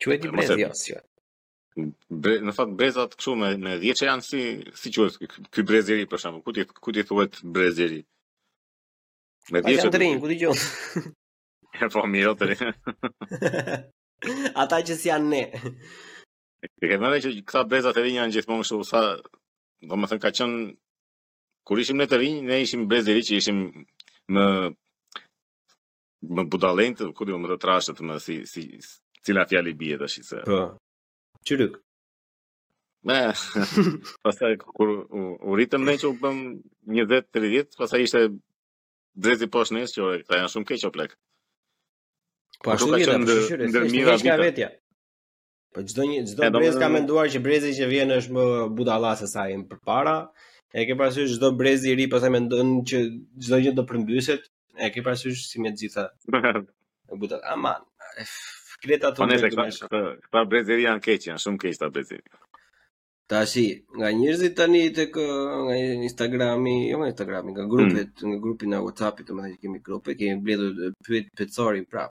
Quhet ti brez jo, si quhet. Bre, në fakt brezat kështu me me 10 që janë si si quhet ky brezi i ri për shembull, kujt i kujt i thuhet brezi i ri? Me 10 që drin, ku ti gjon? Ja po mirë atë. Ata që janë ne. E ke marrë që këta brezat e rinj janë gjithmonë kështu sa domethënë ka qenë kur ishim ne të rinj, ne ishim brezi i ri që ishim më më budallenj të ku më të trashë të më si si cila fjalë i bie tash i se. Po. Çyryk. Me, pastaj kur u, u rritëm ne që u bëm 20-30, pastaj ishte brezi poshtë nesh që këta janë shumë keq o plak. Po ashtu vjetë, për shqyre, se ishte keq ka vetja. Po çdo një çdo brez ka menduar që brezi që vjen është më budalla se sa i përpara. E ke parasysh çdo brez i ri pastaj mendon që çdo gjë do përmbyset. E ke parasysh si me të gjitha. E buta aman. Kreta të ndërtuar. Po nëse këta këta brezi ri janë keq, janë shumë keq këta brezi ri. Tashi, nga njerëzit tani tek nga Instagrami, jo nga Instagrami, nga grupet, mm. nga grupi në WhatsApp-it, domethënë që kemi grupe, kemi mbledhur pyetje prap.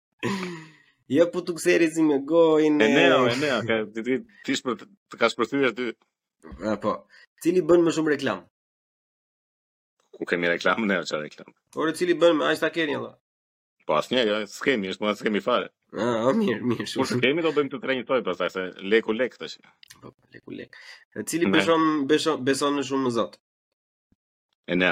Jo po të kthehemi si me gojnë. E ne, e ne, ka ti ti ti shpër të ka shpërthyer aty. Ah po. Cili bën më shumë reklam? Kur kemi reklam ne atë reklam? Por e cili bën më aq ta keni valla. Po asnjë, jo, skemi, është më skemi fare. Ah, oh, mirë, mirë, shumë. Kur kemi do bëjmë të tre njësoj pastaj se leku lek tash. Po, leku lek. E cili beson beson beson më shumë Zot. E ne.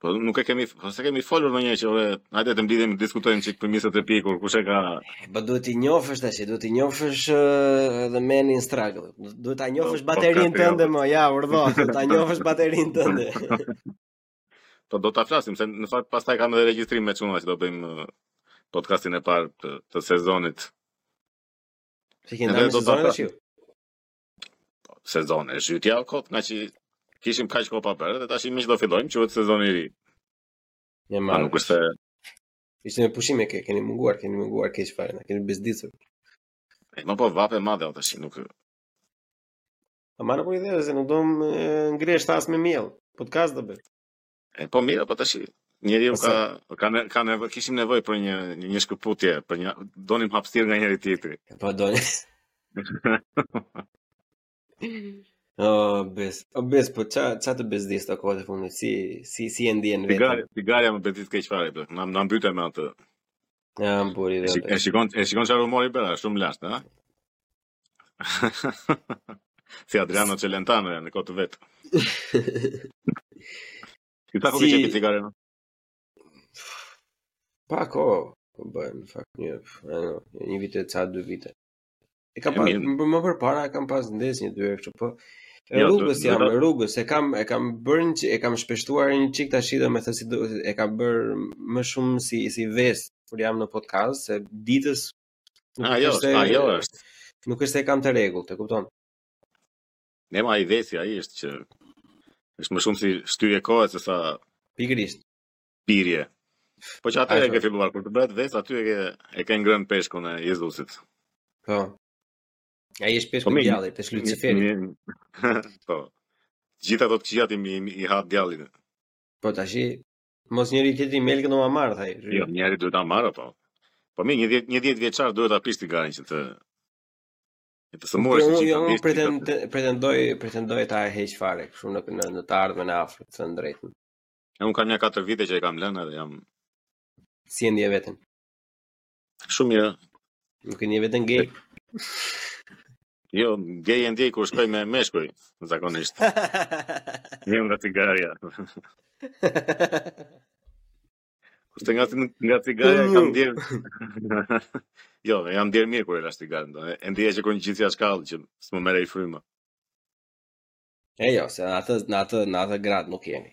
Po nuk e kemi, po s'e kemi folur ndonjëherë, hajde të mblidhemi të diskutojmë çik për mishtë e pjekur, kush e ka. Po duhet t'i njohësh tash, duhet t'i njohësh edhe men in struggle. Duhet ta njohësh po, po, baterinë tënde më, ja, urdhë, duhet ta njohësh baterinë tënde. Po do ta flasim se në fakt pastaj kam edhe regjistrim me çuna që do bëjmë uh, podcastin e parë të, të sezonit. Si kemi ndonjë sezon të sezon i shit ja kot, nga që kishim kaq kohë pa bërë dhe tashi miq do fillojmë quhet sezoni i ri. Ne ma nuk është Ishte me pushime ke, keni munguar, keni munguar keq fare, na keni bezdisur. E më po vape madhe o tashi nuk. A marrë po ide se nuk do ngresh thes me miell. Podcast do bëj. E po mirë, po tash njeriu ka ka ne, ka nevoj, kishim nevojë për një një shkëputje, për një donim hapësirë nga njëri tjetri. Po donim. O, oh, bes, o, oh, bes, po ça, ça të bësh, si je kohët e fundit, si, si, si e ndjen veten? Cigarja, cigarja më bezdis keq fare, për, na, na mbyte me atë. Ja, më buri dhe. E shikon, e shikon çfarë humori bëra, shumë i lashtë, ha? si Adriano Celentano në kohë të vet. Ti ta kuptoj si... cigare në? Pa ko, po bën fakt një, ano, një vit e ca dy vite. E kam pas, më, më përpara e kam pas ndez një dy herë kështu, po E jo, rrugës jam, e rrugës, e kam e kam bërë një e kam shpeshtuar një çik tashi domethënë si do, e kam bërë më shumë si si ves kur jam në podcast se ditës Nuk ajo është, e, ajo është. Nuk është se e kam të rregullt, e kupton? Ne ma i vesi ai është që është më shumë si shtyrje kohe se sa pikërisht pirje. Po që atë e ke filluar kur të bëhet ves aty e ke e ke ngrënë peshkun e Jezusit. Po. Ai është peshku po, i djallit, është Luciferi. Po. Gjithë ato të këqija ti i, i ha djallit. Po tash Mos njëri tjetri melkun do ma marr thaj. Jo, njëri duhet ta marrë po. Po mirë, një 10 një 10 vjeçar duhet ta pish cigaren që të që të sëmurë, jo jo, unë pretend, pretendoj pretendoj ta heq fare kështu në në, në të ardhmen e afërt të drejtën. Unë kam nja 4 vite që e kam lënë dhe jam si e ndien veten. Shumë mirë. Nuk e ndien veten gej. Jo, gej e ndjej kur shkoj me meshkuj, zakonisht. Një nga cigarja. Kurse nga, nga cigarja e kam ndjerë... jo, jam ndjerë mirë kur e lashë cigarën. E ndjej që kur ngjitja shkallë që s'më merrej fryma. E jo, se në atë, në atë, në atë gradë nuk jemi.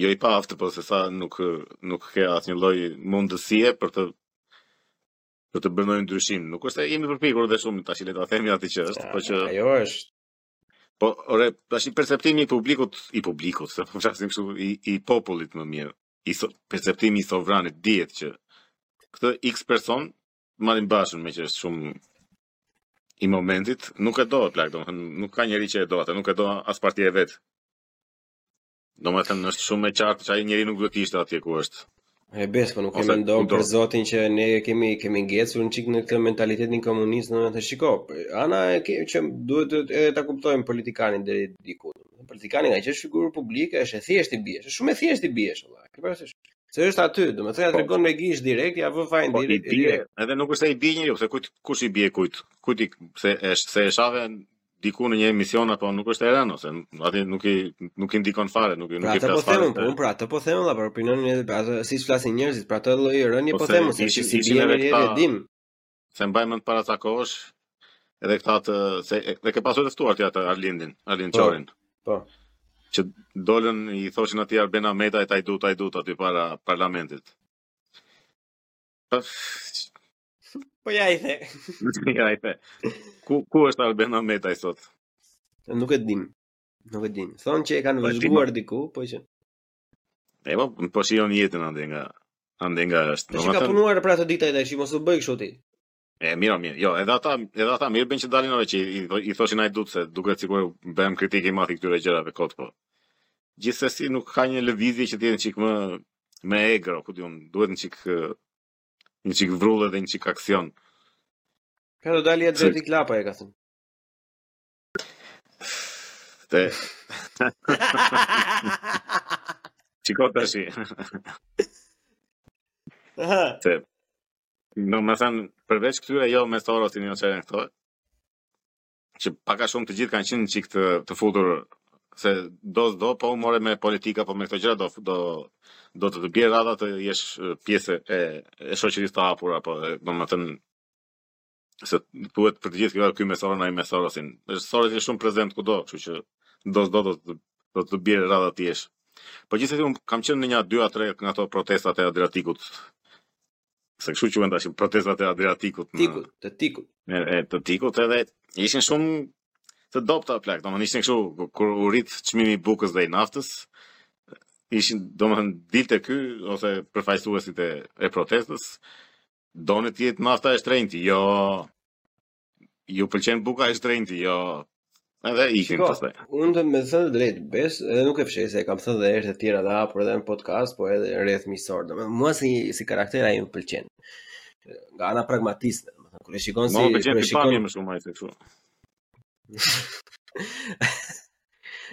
jo i paaftë, por sesa nuk nuk ke asnjë lloj mundësie për të për të bërë ndonjë ndryshim. Nuk është se jemi përpjekur dhe shumë tash le ta themi atë që është, por që ajo është Po, ore, tashi perceptimi i publikut, i publikut, se po flasim kështu, i, i popullit më mirë, i so, perceptimi i sovranit dihet që këtë X person marrim Bashën meqë është shumë i momentit, nuk e do plak, domethënë nuk ka njeri që e do atë, nuk e do as partia e vet. Domethënë, është shumë e qartë që ai njeri nuk duhet të ishte atje ku është. E besoj, po nuk e mendon për Zotin që ne kemi kemi ngecur një çik në këtë mentalitetin komunist, domethënë shiko, ana e keqe duhet të edhe ta kuptojmë politikanin deri diku. Politikani ngaqë është figurë publike, është e thjeshtë i biesh, është shumë e thjeshtë i biesh valla. Ke parasysh? Se është aty, domethënë po. tregon me gisht direkt, ia vë fajin po, direkt. Edhe nuk është se i bie njeri, se kujt kush i bie kujt? Kujt i s'është se e shave diku në një emision apo nuk është e rënë ose atij nuk i nuk i ndikon fare, nuk i pra, nuk i po them unë, pra atë po them edhe për opinionin e pra, atë siç flasin njerëzit, pra atë lloj rënie po, po them se si si biem ne e dimë. Se mbaj mend para ca kohësh edhe këta të se dhe ke pasur të ftuar ti atë Arlindin, Arlind po, Qorin. Po. Që dolën i thoshin atij Arben Ahmetaj hajdut hajdut aty para parlamentit. Po Po ja ia the. ja ia the. Ku ku është Arben Ahmetaj sot? Nuk e dimë. Nuk e dimë. Thonë që e kanë po, vëzhguar diku, po që. E po, po shijon jetën andej nga andej nga është. Po ka punuar për ato ditë ai, mos u bëj kështu ti. E mirë, mirë. Jo, edhe ata, edhe ata mirë bëjnë që dalin ore që i, i thoshin hajdut se duket sikur bëhem kritik i madh i këtyre gjërave kot po. Gjithsesi nuk ka një lëvizje që të jetë çik më më egër, ku di unë, duhet një çik Një çik vrull dhe një çik aksion. Ka dalë jetë Zerdi Klapa e ka thënë. Te... Qiko të shi. Te... Domethënë, përveç këtyre jo me forë si një qërën këto, Që pak a shumë të gjithë kanë qenë një çik të të futur se do s'do po u more me politika po me këto gjëra do s'do do të të bjerë radha të jesh pjesë e e shoqërisë të hapur apo domethënë se duhet për të gjithë këto kjo me Soros me Sorosin. Është Sorosi është shumë prezent kudo, kështu që do s'do do të do të bjerë radha të jesh. Po gjithsesi unë kam qenë në nja 2 a 3 nga ato protestat e Adriatikut se kështu quhen tash protestat e Adriatikut në Tikut, të Tikut. E, e të Tikut edhe ishin shumë të dobëta plak, domethënë ishin kështu kur u rrit çmimi i bukës dhe i naftës, ishin domethënë dilte ky ose përfaqësuesit e e protestës doni të jetë nafta e shtrenjtë. Jo. Ju pëlqen buka e shtrenjtë, jo. Edhe ikin pastaj. Unë të them të drejtë, besoj, edhe nuk e fshej se e kam thënë dhe herë të tjera dhe hapur edhe në podcast, po edhe rreth miqësor. Domethënë mua si si karakter ai më pëlqen. Nga ana pragmatiste, domethënë kur e shikon si kur e shikon më shumë ai kështu.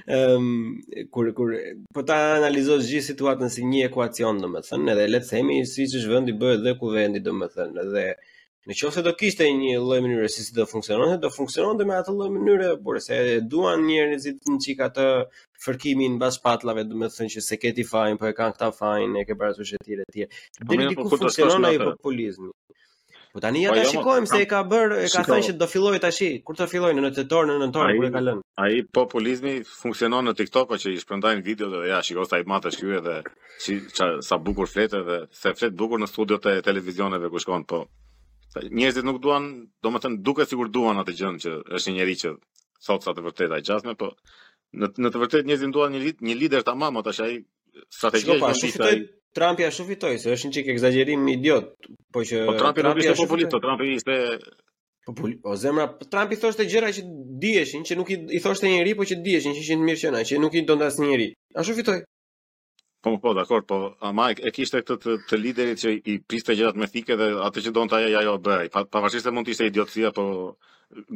Ehm, um, kur kur po ta analizosh gjithë situatën si një ekuacion, domethënë, edhe le të themi siç është vendi bëhet dhe kuvendi, domethënë, edhe në qoftë se do kishte një lloj mënyre si si do funksiononte, do funksiononte me atë lloj mënyre, por se e duan njerëzit një çik atë fërkimin mbas shpatullave, domethënë që s'e ke ti fajin, po e kanë këta fajin, e ke parasysh etj etj. Deri diku po, po, funksionon ai populizmi. Po tani ja po, ta shikojmë se e ka bërë, e ka thënë që do fillojë tashi, kur të fillojë në tetor, në nëntor kur e ka lënë. Ai populizmi funksionon në TikTok që i shpërndajnë videot dhe ja shiko sa i madh është ky edhe si ça, sa bukur flet edhe se flet bukur në studiot e televizioneve ku shkon po. Njerëzit nuk duan, domethënë duket sikur duan atë gjënë që është një njeri që thotë ca të vërteta ai gjasme, po në në të vërtetë njerëzit duan një një lider tamam, ta shajë strategji po, është po, ai. Trumpi ashtu fitoi, se është një çik ekzagjerim idiot, po që po, Trumpi nuk ishte populist, po, Trumpi ishte popul o zemra Trumpi thoshte gjëra që diheshin, që nuk i, i thoshte njeri, po që diheshin, që ishin mirë qenë, që nuk i donte asnjë njeri. Ashtu fitoi. Po po, dakor, po ama e, e kishte këtë të, të liderit që i priste gjërat me thikë dhe atë që donte ai ajo bëhej. Pa, pavarësisht se mund të ishte idiotësi apo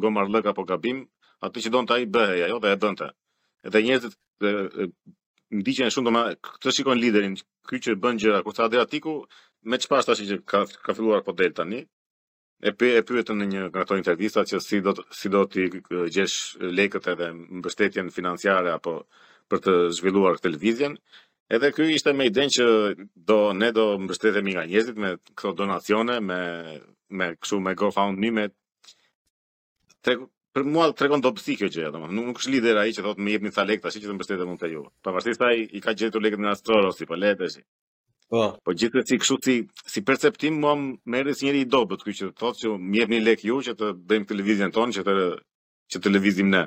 gomarllëk apo gabim, atë që donte ai bëhej ajo dhe e bënte. Dhe njerëzit ndiqnin shumë domethënë këtë shikojnë liderin ky që bën gjëra kurse Adriatiku me çfarë tashi që ka ka filluar po del tani e py e pyetën në një nga ato intervista që si do si do t'i gjesh lekët edhe mbështetjen financiare apo për të zhvilluar këtë lëvizjen edhe ky ishte me idenë që do ne do mbështetemi nga njerëzit me këto donacione me me kështu me GoFundMe me Tre, për mua tregon dobësi kjo gjë, domethënë nuk, nuk është lider ai që thotë më jepni ca lekë tash që të mbështetem unë te ju. Pavarësisht se ai i ka gjetur lekët nëpër Soros po le tash. Po. Po gjithsesi kështu si si perceptim mua më erdhi si njeri i dobët ky që thotë që më jepni lekë ju që të bëjmë këtë lëvizjen tonë që të që të lëvizim ne.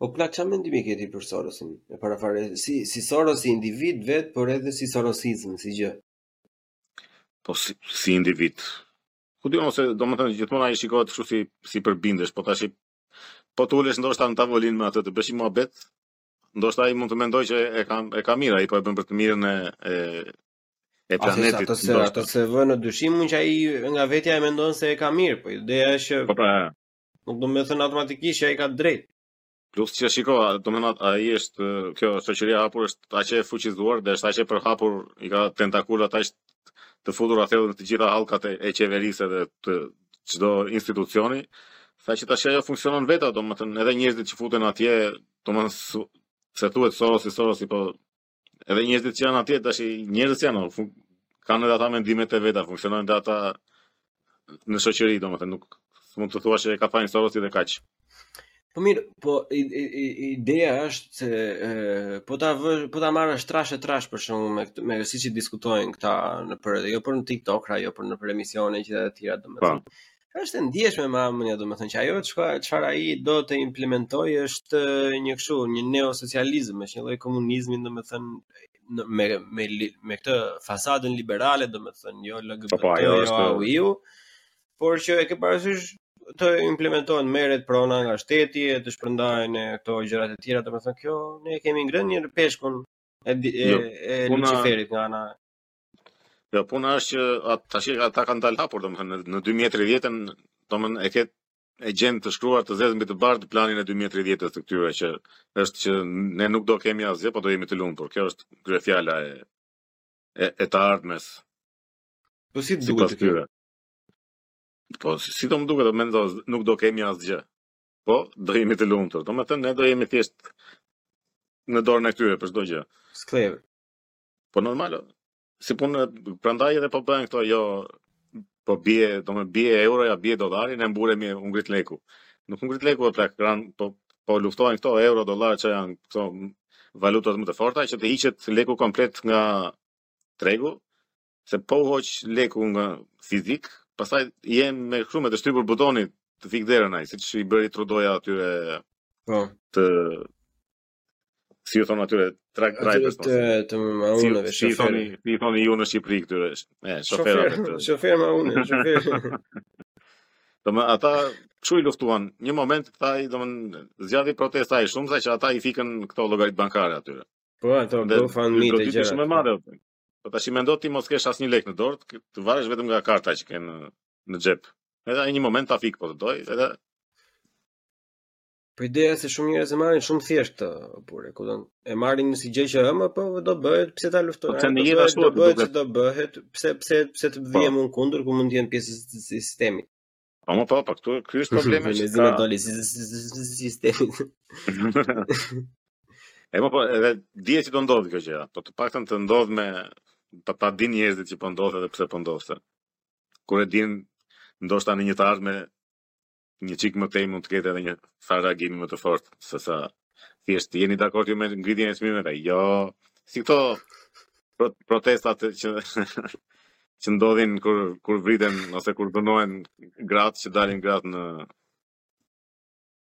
Po plak çfarë mendimi ke ti për Sorosin? E para fare si si Soros si individ vet, por edhe si Sorosizëm si gjë. Po si, si individ. Ku di unë ose domethënë gjithmonë ai shikohet kështu si si përbindesh, po tash po të ulesh ndoshta në tavolinë me atë të bësh një muhabet, ndoshta ai mund të mendojë që e ka e ka mirë, ai po e bën për të mirën e e e planetit. Atë s'e atë s'e vë në dyshim mund që ai nga vetja e mendon se e ka mirë, po ideja është që Po pra. Nuk domethënë automatikisht që ai ka të drejtë. Plus që shiko, domethënë ai është kjo shoqëria e hapur është aq e fuqizuar dhe është aq e përhapur i ka tentakulat aq të futura në të gjitha hallkat e, e qeverisë dhe të çdo institucioni, saqë tash ajo funksionon vetë, domethënë edhe njerëzit që futen atje, domethënë se thuhet Sorosi Sorosi po Edhe njerëzit që janë atje tash njerëzit që janë fun... kanë edhe ata mendimet e veta, funksionojnë edhe ata në shoqëri, domethënë nuk mund të thua që e ka fajin Sorosi dhe kaq. Po mirë, po ideja është se po ta vë, po ta marrësh trash e trash për shembull me me siç i diskutojnë këta nëpër jo për në TikTok, ra, jo për nëpër emisione e gjëra të tjera domethënë. Po. Është e ndjeshme ama, domethënë që ajo çfarë çfarë ai do të implementojë është një kështu, një neosocializëm, është një lloj komunizmi, domethënë me me me këtë fasadën liberale, domethënë jo LGBT, po, po, jo është EU, por që e ke parasysh të implementohen merret prona nga shteti e të shpërndahen këto gjërat e tjera, domethënë kjo ne e kemi ngrënë një peshkun e e, jo, e Luciferit nga ana Jo, puna është që ata tash ata kanë dalë hapur, domethënë në 2030-ën, domethënë e ke e gjen të shkruar të zezë mbi të bardhë planin e 2030-ës të këtyre që është që ne nuk do kemi asgjë, po do jemi të lumtur. Kjo është kryefjala e e, e të ardhmes. Po si duhet të këtyre? Po si, si domethënë, ne nuk do kemi asgjë. Po do jemi të lumtur. Domethënë ne do jemi thjesht në dorën e këtyre për çdo gjë. Skllevër. Po normal, s'ke punë, prandaj edhe po bëhen këto, jo, po bie, domethënë bie euroja, bie dolari, ne mburemi u ngrit leku. Nuk u ngrit leku o plak, ranë, po, po luftohen këto euro, dolar, që janë këto valutat më të forta, që të hiqet leku komplet nga tregu, se po u hoq leku nga fizik, pastaj je me kështu me të shtypur butonin të fik derën ai, siç i bëri Trudoja atyre po. të si ju thonë atyre truck drivers të të maunëve si thoni si thoni ju në Shqipëri këtyre e shoferëve të shoferë maune shoferë domethënë ata ç'u i luftuan një moment këta i domethënë zgjati protesta aq shumë sa që ata i fikën këto llogaritë bankare atyre po ato GoFundMe të gjëra shumë madhe po tashi mendo ti mos kesh asnjë lek në dorë të varesh vetëm nga karta që ke në xhep edhe ai një moment ta fik po të dojë edhe Po ideja se shumë njerëz e marrin shumë thjesht o burrë, kupton e marrin si gjë që e mo, po do bëhet pse ta luftojmë. Po jeta ashtu do bëhet që do bëhet, pse pse pse të bëjë po unë kundër kur mund të jem pjesë e sistemit. Po mo po, po këtu ky është problemi që ka. Doli si sistemi. E po, po edhe dije që do ndodhë kjo gjëja, po të paktën të ndodhë me ta ta dinë njerëzit që po ndodhë edhe pse po ndodhë. Kur e din ndoshta në një të ardhme Një çik më tej mund të ketë edhe një farë reagimi më të fortë se sa thjesht jeni dakord ju me ngritjen e çmimeve. Jo, si këto pro- protestat që që ndodhin kur kur vriten ose kur dhunohen gratë që dalin gratë në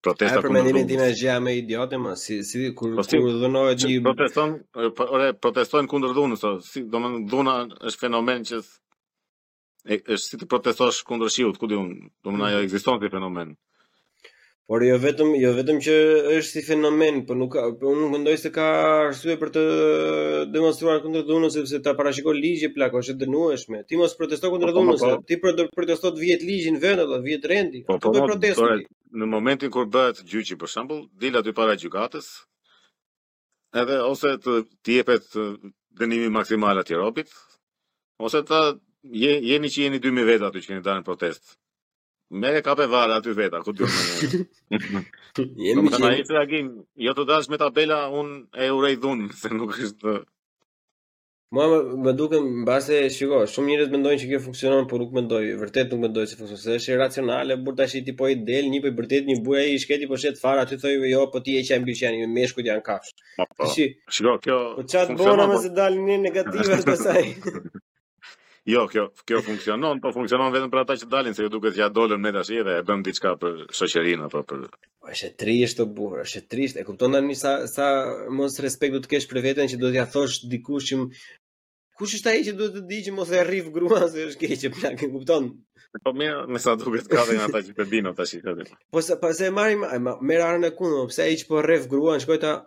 protesta për mendimin tim është gjëja më idiote mo si si kur po, si, kur dhunohet një protestojnë po, ore protestojnë kundër dhunës si domethënë dhuna është fenomen që e, është si të protestosh kundër shiut, ku di unë, domethënë ajo ekziston si fenomen. Por jo vetëm, jo vetëm që është si fenomen, por nuk ka, por unë nuk mendoj se ka arsye për të demonstruar kundër dhunës sepse ta parashikon ligji plak është e dënueshme. Ti mos protesto kundër Po, po, dhunës, po. se ti protesto të vihet ligji në vend të vihet rendi. Po, Po po, po mo, protestë. ore, ti. në momentin kur bëhet gjyqi për shembull, dil aty para gjykatës, Edhe ose t'i jepet dënimi maksimal atij robit, ose ta je- jeni që jeni 2000 veta aty që keni dalë në protestë. Merre kape vare aty vetë, ku di unë. Jemi që jemi. Të reagim, jo të dalësh me tabela, unë e urrej dhunën, se nuk është... Mua më, më duken mbase shiko, shumë njerëz mendojnë që kjo funksionon, por nuk mendoj, vërtet nuk mendoj se funksionon, se është irracionale, por tashti po i del një po i bërtet një burri ai i shkreti po shet fara aty thojnë jo, po ti e qe ambicion, jo meshkujt janë kafshë. Po, po. Ti shiko, kjo po ç'të bëra më se dalin një negative as pastaj. Jo, kjo kjo funksionon, po funksionon vetëm për ata që dalin, se u duket që ja dolëm ne tash edhe e bëmë diçka për shoqërinë apo për Po është e trisht o burr, është e trisht. E kupton tani sa sa mos respekt duhet të kesh për veten që do t'ia thotë dikush që kush është ai që duhet të di që mos e rrif gruan se është keq, plak, e kupton? Po mo me sa duket ka dhe ata që po dinë ata që thotë. Po sa pas e marrim, merr anën e kundërt, pse ai që po rref gruan s'kupton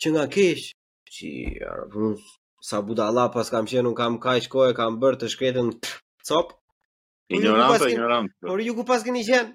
që qenka keq. Si arruf sa budalla paskam qenë unë kam kaq kohë kam bërë të shkretën copë. Ignorant, ignorant. Por ju ku paskeni qenë?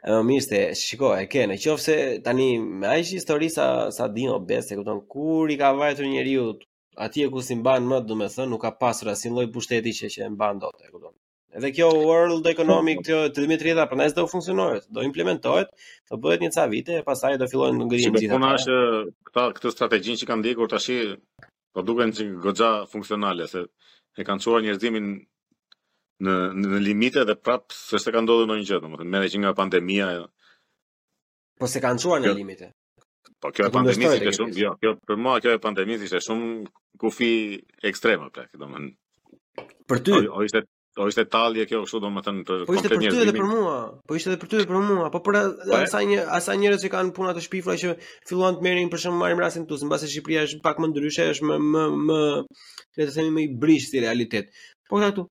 E mo mirë se shiko, e ke në qoftë se tani me aq histori sa sa di, besoj, e kupton kur i ka vajtur njeriut atje ku si mban më, domethënë nuk ka pasur asnjë lloj pushteti që që e mban dot, e kupton. Edhe kjo World Economic kjo 2030 prandaj s'do funksionojë, do implementohet, do bëhet një ca vite e pastaj do fillojnë të ngrihen gjithë. Puna është këta këtë strategjinë që kanë ndjekur tash po duken që goxha funksionale se e kanë çuar njerëzimin në në limite dhe prap s'është ka ndodhur ndonjë gjë, domethënë merre që nga pandemia. Po s'e kanë çuar në limite. Po kjo e pandemisë ishte shumë, jo, kjo për mua kjo e pandemisë ishte shumë kufi ekstreme pra, domethënë. Për ty. O, o ishte O ishte tallje kjo kështu domethënë për Po ishte për ty dhe për mua. Po ishte edhe për ty dhe për mua. Po për po sa e sa njerëz që kanë puna të shpifura që filluan të merrin për shemb marrim rastin këtu se Shqipëria është pak më ndryshe, është më më më le të themi më i brishtë si realitet. Po këta këtu.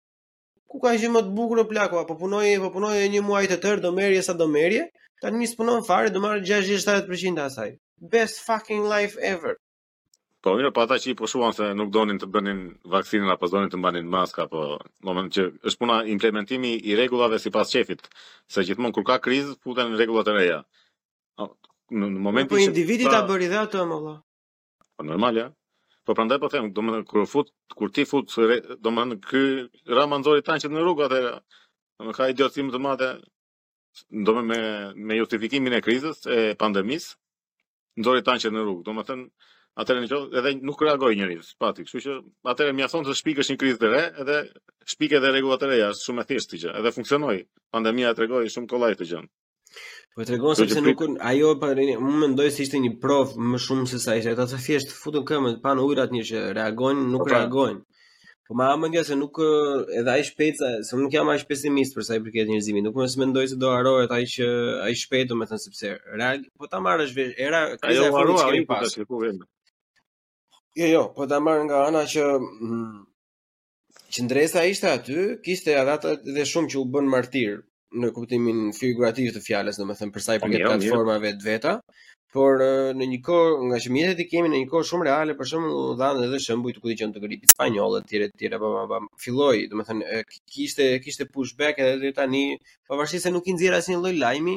Ku ka gjë më të bukur more plako, po punoja, po punoja një muaj të tërë, do merrje sa do merrje, tani ti s'punon fare, do marr 60-70% të asaj. Best fucking life ever. Po mirë, po ata që i pushuan se nuk donin të bënin vaksinën apo s'donin të mbanin maska po në moment që është puna implementimi i rregullave sipas qejfit, se gjithmonë kur ka krizë futen rregulla të reja. Në momentin po që individi ta bëri dhe atë më valla. Po normal ja. Po prandaj po them, domethënë kur fut kur ti fut domethënë ky Rama nxori tanqet në rrugë atë. Domethënë ka idiotizëm më të madh. domethënë me justifikimin e krizës, e pandemisë, nxori tanqet në rrugë. Domethënë, atëherë në qoftë, edhe nuk reagoi njeri, pati. Kështu që atëherë mjafton të shpikësh një krizë të re, edhe shpik edhe rregulla të reja, është shumë e thjeshtë kjo gjë, edhe funksionoi. Pandemia e tregoi shumë kollaj këtë gjënë. Po tregon se pse nuk ajo pa rënë, unë mendoj se ishte një provë më shumë se sa ishte. Ata thjesht futën këmbën, panë ujërat një çikë reagojnë, nuk po pra, reagojnë. Po ma merr mendja se nuk edhe aq shpejt, se nuk jam aq pesimist për sa i përket njerëzimit. Nuk më se mendoj se do harrohet aq aq shpejt, domethënë sepse real po ta marrësh vesh era kriza e fundit që kemi pas. Jo, jo, po ta marr nga ana që mm, qëndresa ishte aty, kishte edhe ata dhe shumë që u bënë martirë në kuptimin figurativ të fjalës, domethënë për sa i përket platformave të veta, por në një kohë ngaqë mjetet i kemi në një kohë shumë reale, për shembull, u dhanë edhe shembuj të kujton të gripit spanjoll etj etj apo pa pa filloi, domethënë kishte kishte pushback edhe deri tani, pavarësisht se nuk i nxjerr asnjë lloj lajmi,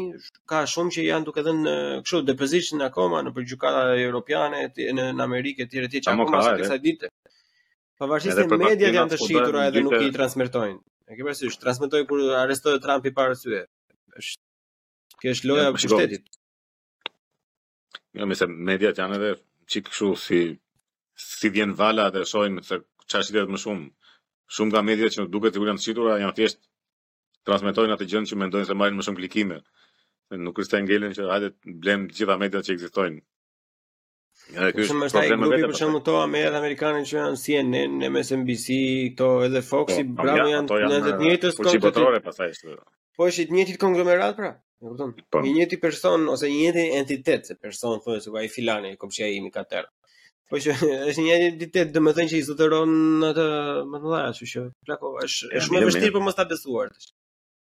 ka shumë që janë duke dhënë kështu deposition akoma nëpër gjykata europiane në në Amerikë etj etj çka ka pasur disa ditë. Pavarësisht se mediat janë të shitura edhe nuk i transmetojnë. E ke parasysh, transmeton kur arrestohet Trumpi para syve. Është kjo është loja e pushtetit. Jo, më se mediat janë edhe një çik kështu si si vjen vala dhe shohin se çfarë shitet më shumë. Shumë nga mediat që duket sikur janë të shitura janë thjesht transmetojnë atë gjë që mendojnë se marrin më shumë klikime. Nuk është se ngelen që hajde blem të gjitha mediat që ekzistojnë. Kjo është më shumë grupi për shembull këto mediat amerikane që janë CNN, MSNBC, këto edhe Fox i po, bravo janë në të njëjtën kohë. Po botërore pastaj është. Po është i njëjti konglomerat pra. E kupton? Po. I njëjti person ose i njëjti entitet se person thonë se ai filani, komshia im i ka tërë. Po që është një entitet, domethënë që i zotëron atë, domethënë, kështu që plako, është është më vështirë për mos ta besuar tash.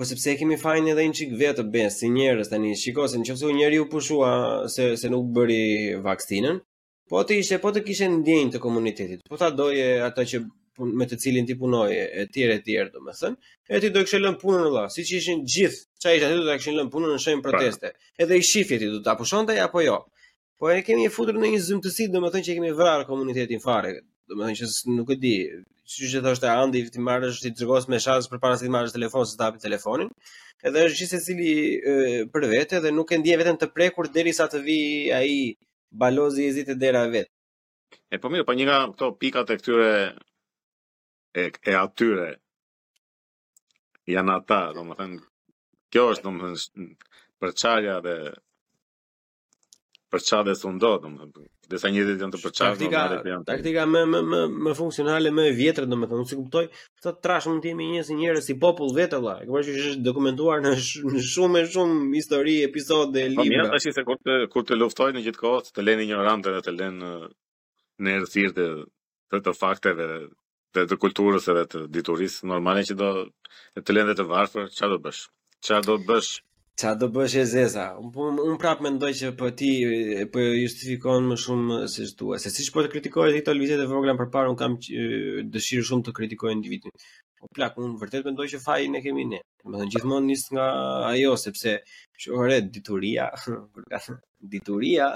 Po sepse e kemi fajin edhe një çik vetë besoj si njerëz tani. Shiko se në qoftë se një njeri u pushua se se nuk bëri vaksinën, po të ishte po të kishe ndjenjë të komunitetit. Po ta doje ata që me të cilin ti punoje e tjerë e tjerë, domethënë, e ti do të kishe lënë punën vëlla. Siç ishin gjithë, ça ishin aty do të kishin lënë punën në shenjë proteste. Edhe i shifje ti do ta pushonte apo jo. Po e kemi futur në një zymtësi, domethënë që kemi vrarë komunitetin fare. Domethënë që nuk e di, siç e thoshte Andi, t'i marrësh t'i dërgosh mesazh përpara se t'i marrësh në telefon, se s'ta hapin telefonin. Edhe është gjithë secili për vete dhe nuk e ndjen veten të prekur derisa të vij ai balozi i zi te dera vet. E po mirë, po një nga këto pikat e këtyre e, e atyre janë ata, domethënë kjo është domethënë përçarja dhe përça dhe sundo, domethënë, derisa njerëzit janë të përçarë, taktika, janë të... taktika më më më më funksionale, më e vjetër domethënë, unë s'e kuptoj, sa trash mund të jemi ne si njerëz si popull vetë vëlla. E kuptoj që është dokumentuar në, sh në shumë e shumë histori, episode, po, libra. Po mirë, tash se kur të kur të luftojnë gjithkohë, të lenë injorant dhe të lenë në errësirë të të, të fakteve dhe të kulturës edhe të diturisë, normale që do të lënë dhe të varfër, ç'a do bësh? Ç'a do bësh? Ç'a do bësh e zeza? Unë po, un prap mendoj që po ti po justifikon më shumë se thua. Se siç po të kritikoja këto lëvizjet e vogla përpara, un kam dëshirë shumë të kritikoj individin. O plak, un vërtet mendoj që fajin e kemi ne. Domethënë gjithmonë nis nga ajo sepse edhe dituria, Dituria,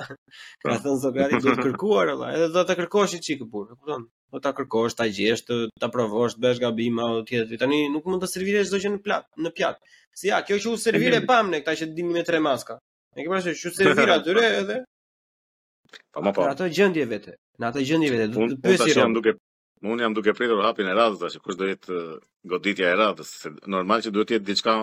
ka thënë Sokrati, duhet kërkuar, vëlla, edhe do ta kërkosh një çikë burrë, e kupton? Do ta kërkosh, ta gjesh, të, ta provosh, të bësh gabime, e tjerë, tani nuk mund të serviret çdo gjë në, plak, në pjatë. Si ja, kjo që u servir e pamë ne këta që dilnin me tre maska. E ke parasysh, iu servir atyre edhe. Po më po. Në atë gjendje vete. Në atë gjendje vete, do të pyesi robi. Unë duke Unë jam duke pritur hapin e radhës tash, kush do jetë goditja e radhës, se normal që duhet të jetë diçka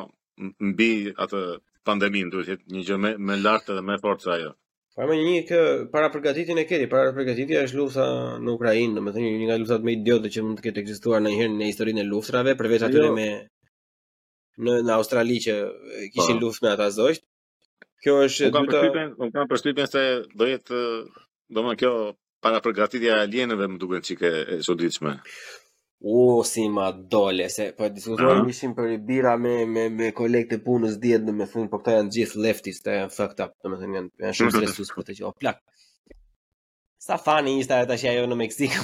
mbi atë pandemin, duhet të jetë një gjë më më lart edhe më fort se ajo. Pra me një parapërgatitje e këtij, parapërgatitja është lufta në Ukrainë, domethënë një nga luftërat më idiote që mund të ketë ekzistuar ndonjëherë në historinë e luftrave, përveç atyre jo, me në në Australi që kishin, po, luftë me ata zogjtë. Kjo është e dyta. Unë kam përshtypjen se do jetë domethënë kjo parapërgatitja e alienëve më duket çikë e çuditshme. U si ma dole se po diskutonim, ishim për birra me me me kolegët e punës dje, domethënë po këta janë gjithë leftis, këta janë fucked up, domethënë janë janë shumë stresues për ta, o plak. Sa fani ishte ajo tash ajo në Meksikë.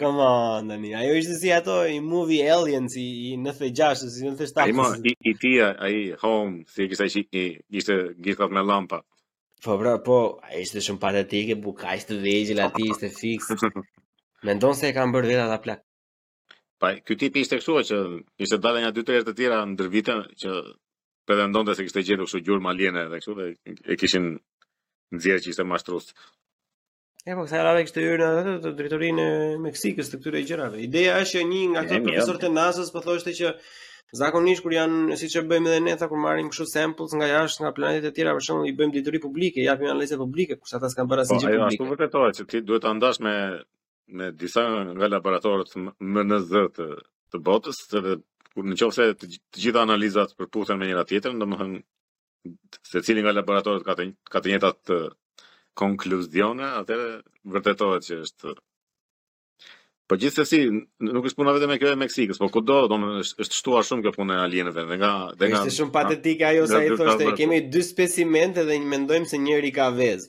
Come on, Dani. Ajo ishte si ato i movie Aliens i, i nëntëdhjetë e gjashtës, i nëntëdhjetë e shtatës. Ai ma, i, i tia, ai home, si e kisa që i, ishte gjithë me lampa. Po, bra, po, a ishte shumë patetike, po kaq të vegjël, aty ishte fix. Mendon se e kanë bërë vetë ata plak. Pa, ky tipi ishte kështu që kishte dalë nja dy tre herë të tjera ndër vite që pretendonte se kishte gjetur kështu gjurmë aliene dhe kështu dhe e kishin nxjerrë që ishte mashtrues. E po kësaj radhe kishte hyrë në atë drejtorinë e Meksikës të këtyre gjërave. Ideja është që një nga këto profesorët e NASA-s po thoshte që zakonisht kur janë siç e bëjmë edhe ne ta kur marrim kështu samples nga jashtë nga planetet e tjera për shembull i bëjmë të ditura publike, i japim analiza publike, kurse ata s'kanë bërë asnjë gjë publike. Po, ashtu vërtetohet që ti duhet ta ndash me me disa nga laboratorët më në zë të, të botës, dhe kur në qoftë se të, të gjitha analizat përputhen me njëra-tjetrën, domethënë, secili nga laboratorët ka të, ka të njëjtat konkluzione, atëherë vërtetohet që është Po gjithsesi nuk është puna vetëm te kjo e Meksikës, po kudo, domethënë është është shtuar shumë kjo punë e alienëve dhe nga dhe nga Është shumë patetike ajo sa i thoshte, kemi dy specimene dhe mendojmë se njëri ka vezë.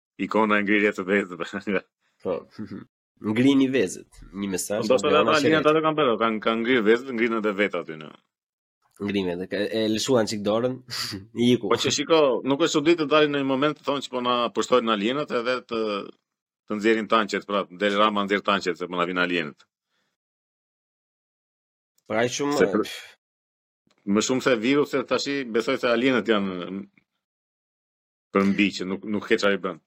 Ikona e ngrirjes së vezëve. Po. Ngrini vezët, një mesazh. Do të thotë ata alienët ato kanë bërë, kanë kanë ngrirë vezët, ngrinë edhe vetë aty në. Ngrinë edhe e lëshuan çikë dorën, i iku. Po që shiko, nuk është çudi të dalin në një moment të thonë që po na pushtojnë alienët edhe të të nxjerrin tanket, pra del Rama nxjerr tanket se po na vijnë alienët. Po ai shumë se, për... më shumë se viruset tash besoj se alienët janë Për mbi që nuk nuk ke çfarë i bën.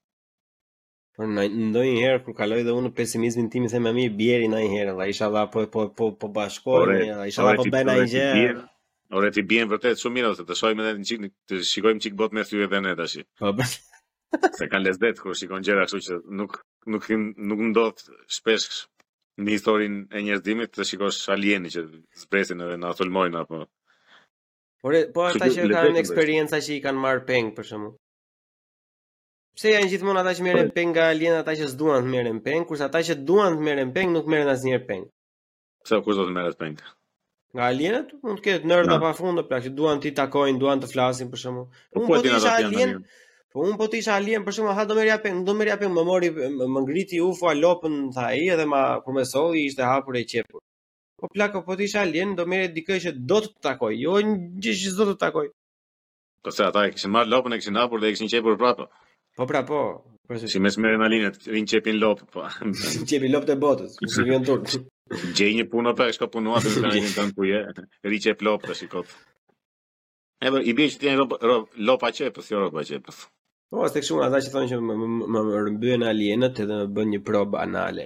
Por ndonjëherë kur kaloj dhe unë në pesimizmin tim i them më bjeri ndonjëherë, vallah inshallah po po po po bashkohemi, inshallah po bëjmë një gjë. Ore t'i bien vërtet shumë mirë ose të shohim edhe një çikë të shikojmë çikë botë me sy edhe ne tash. Po. Se ka lezet kur shikon gjëra kështu që nuk nuk nuk ndodh shpesh në historinë e njerëzimit të shikosh alienët që zbresin edhe na sulmojnë apo Por po ata që kanë eksperienca që i kanë marr peng për shembull. Pse janë gjithmonë ata që merren po. peng nga alienët ata që s'duan të merren peng, kurse ata që duan të merren peng nuk merren asnjëherë peng. Pse kush do të merret peng? Nga alienët mund të ketë nërda pa fund, pra që duan t'i takojnë, duan të flasin për shembull. Po, unë po të isha alien. Po unë po të isha alien për shembull, a do merrja peng, do merrja peng, më mori më ngriti UFO-ja lopën tha ai edhe ma kur ma solli ishte hapur e qepur. O plak, o po të isha alien, do merrje dikë që do të të takoj, jo një që s'do të të takoj. Po se ata e kishin marrë lopën, e kishin hapur dhe e kishin qepur prapë. Po pra po. Si me se merren alienët, rrinë qepin lopë, po. qepin lopë të botës, s'i vjen turp. Gjej një punë apo e shko punua të në një tënë ku je, rri qep lopë tashi kot. E bërë, i bie që ti je lopaqepës, jo lopaqepës. Po, as tek shumë ata që thonë që më më më rrëmbyen alienët edhe më bënë një probë anale.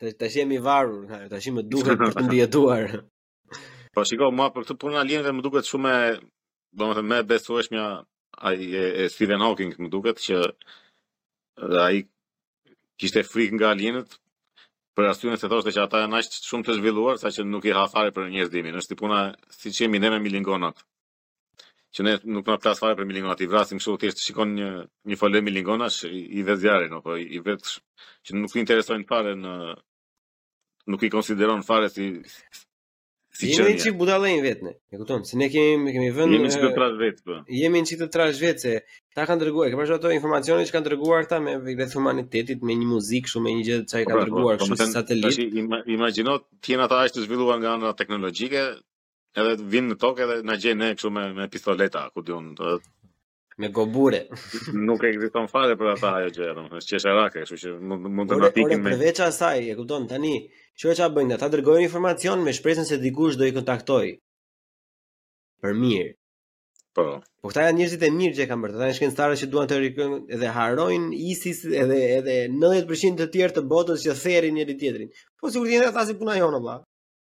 Të të jemi i varur, ha, të jemi duhet për të mbijetuar. Po shiko, mua për këtë punën e alienëve më duket shumë e, domethënë më e besueshmja ajo e, e Stephen Hawking më duket që ai kishte frikë nga alienët për arsyen se thoshte që ata janë aq shumë të zhvilluar sa që nuk i ha fare për njerëzimin. Është si puna siç jemi ne me milingonat. që ne nuk na plas fare për milingonat, i vrasim kështu thjesht shikon një një fole milingonash i, i vë zjarrin apo i, i vë që nuk i interesojnë fare në nuk i konsideron fare si si jemi një çik budallenj vetë ne. E kupton? Se ne kemi kemi vënë jemi çik të trashë vetë po. Jemi çik të trashë vetë se ata kanë dërguar, ke pasur ato informacione që kanë dërguar këta me vetë humanitetit me një muzikë shumë me një gjë ça kanë po, po, dërguar po, kështu si satelit. Tash imagjino ti janë ata aq të zhvilluar nga ana teknologjike, Edhe vijnë në tokë edhe na gjejnë ne kështu me me pistoleta, ku di unë, edhe me kobure. Nuk ekziston fare për ata ajo gjë, domethënë, është qesharake, kështu që mund mund të na fikin me. Përveç asaj, e kupton tani, çfarë çfarë bëjnë ata? Dërgojnë informacion me shpresën se dikush do i kontaktojë. Për mirë. Po. Po këta janë njerëzit e mirë që kanë bërë. Ata janë shkencëtarë që duan të rikën dhe harrojnë ISIS edhe edhe 90% të tjerë të botës që therrin njëri tjetrin. Po sigurisht janë ata si puna jonë valla.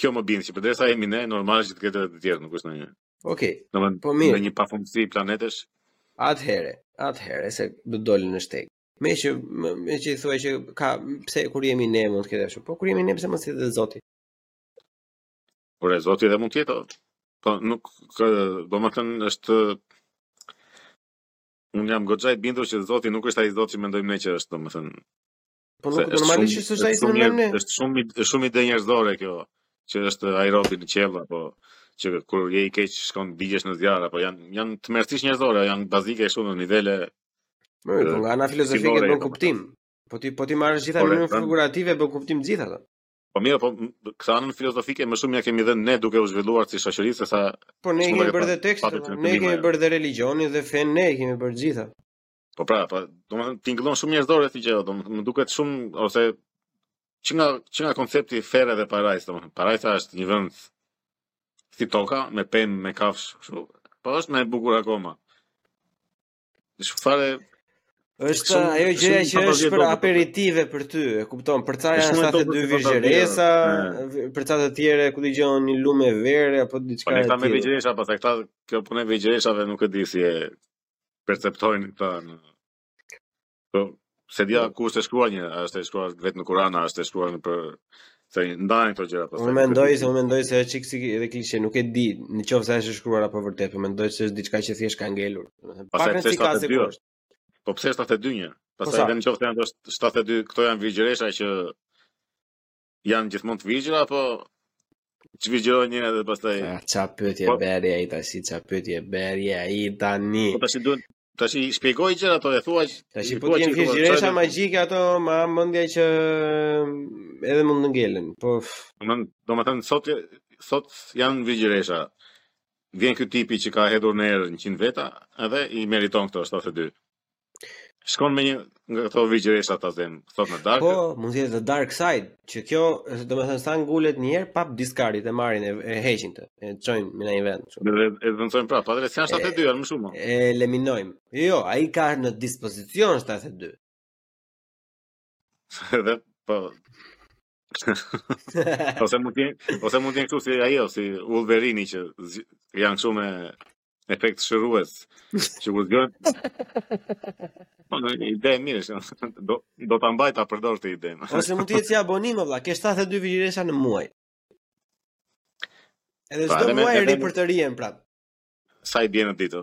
kjo më bind që përderisa jemi ne, normale që të ketë edhe të tjerë, nuk është ndonjë. Okej. Okay. Po mirë. Në një pafundësi planetesh. Atëherë, atëherë se na dole në shteg. Meqë meqë thua që ka pse kur jemi ne mund të ketë ashtu. Po kur jemi ne pse mos jetë dhe Zoti? Po edhe Zoti dhe mund të jetë. Po nuk ka, domethënë është Unë jam goxha i bindur që Zoti nuk është ai Zot që mendojmë ne që është, domethënë, Po nuk normalisht që s'është ai si më ne. Është shumë është shumë ide njerëzore kjo, që është ai robi në qiell apo që kur je i keq shkon digjesh në zjarr apo janë janë tmerrësisht njerëzore, janë bazike ashtu në nivele Po jo, nga ana filozofike bën kuptim. Po ti po ti marrësh gjitha në mënyrë figurative bën kuptim gjithë ato. Po mirë, po këtë anën filozofike më shumë ja kemi dhënë ne duke u zhvilluar si shoqëri se sa Po ne kemi bërë dhe tekstet, ne kemi bërë dhe religjionin dhe fenë, ne kemi bërë gjitha. Po pra, po, domethënë tingëllon shumë njerëzore si gjë, domethënë më duket shumë ose që nga që nga koncepti ferr dhe parajsë, domethënë parajsa është një vend si toka me pemë, me kafshë, kështu. Po është më e bukur akoma. Është fare Është shumë, ajo gjëja që është për aperitive për ty, e kupton, për ca janë shtatëdhjetë e dy virgjëresa, për ca të tjera ku dëgjon një lumë vere apo diçka tjetër. Po ne kemi virgjëresa, pastaj këta kjo puna e virgjëresave nuk e di si e perceptojnë këta në po s'e di a po. ku është shkruar një, a është shkruar vetëm në Kur'an, a është shkruar në pse s'i ndajnë këto gjëra pastaj. Po unë mendoj se unë mendoj se është çikë si edhe klishe, nuk e di në qoftë se është shkruar apo vërtet, po mendoj se është diçka që thjesht ka ngelur. Pastaj pse ka se kur. Po pse 72 një? Po pastaj edhe në qoftë janë 72, këto janë virgjëresha që Janë gjithmonë të virgjëra apo çvirgjërohen një herë edhe pastaj... Ah, ça pyetje po... bëri ai tashi, ça pyetje bëri ai tani... Po tashi duhet, t'i shpjegoj gjërat ato e thua që... Tashi po të jenë virgjëresha magjike ato ma mendja që edhe mund të ngelen, po... Domethënë, sot, sot janë virgjëresha, vjen ky tipi që ka hedhur në erë 100 veta, edhe i meriton këto 72. Shkon me një nga këto virgjëreshat, të themi, sot në darkë. Po, mund të jetë the dark side, që kjo, domethënë sa ngulet një herë pap diskarit, e marrin e heqin të, e çojnë në një vend kështu. Dhe e zëvendësojnë prapë, ato janë 72 janë më shumë. E eliminojmë. Jo, ai ka në dispozicion 72. Dhe po ose mund të ose mund të jenë kështu si ajo si Wolverine që janë kështu me Efekt shërues. Që kur dëgjon. Po një ide e mirë, shumë. do do ta mbaj ta përdor këtë ide. Ose mund të jetë si abonim valla, ke 72 virgjëresha në muaj. Edhe çdo, po, muaj ripërtërihen prapë. Sa i bie në ditë?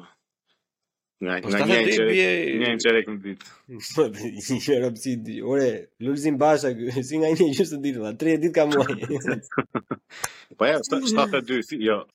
Nga po, nga një çerek, bie... një çerek në ditë. Po, një rob s'i di. Ore, Lulzim Basha, si nga një gjysmë ditë, 30 ditë ka muaji. po ja, 72, jo,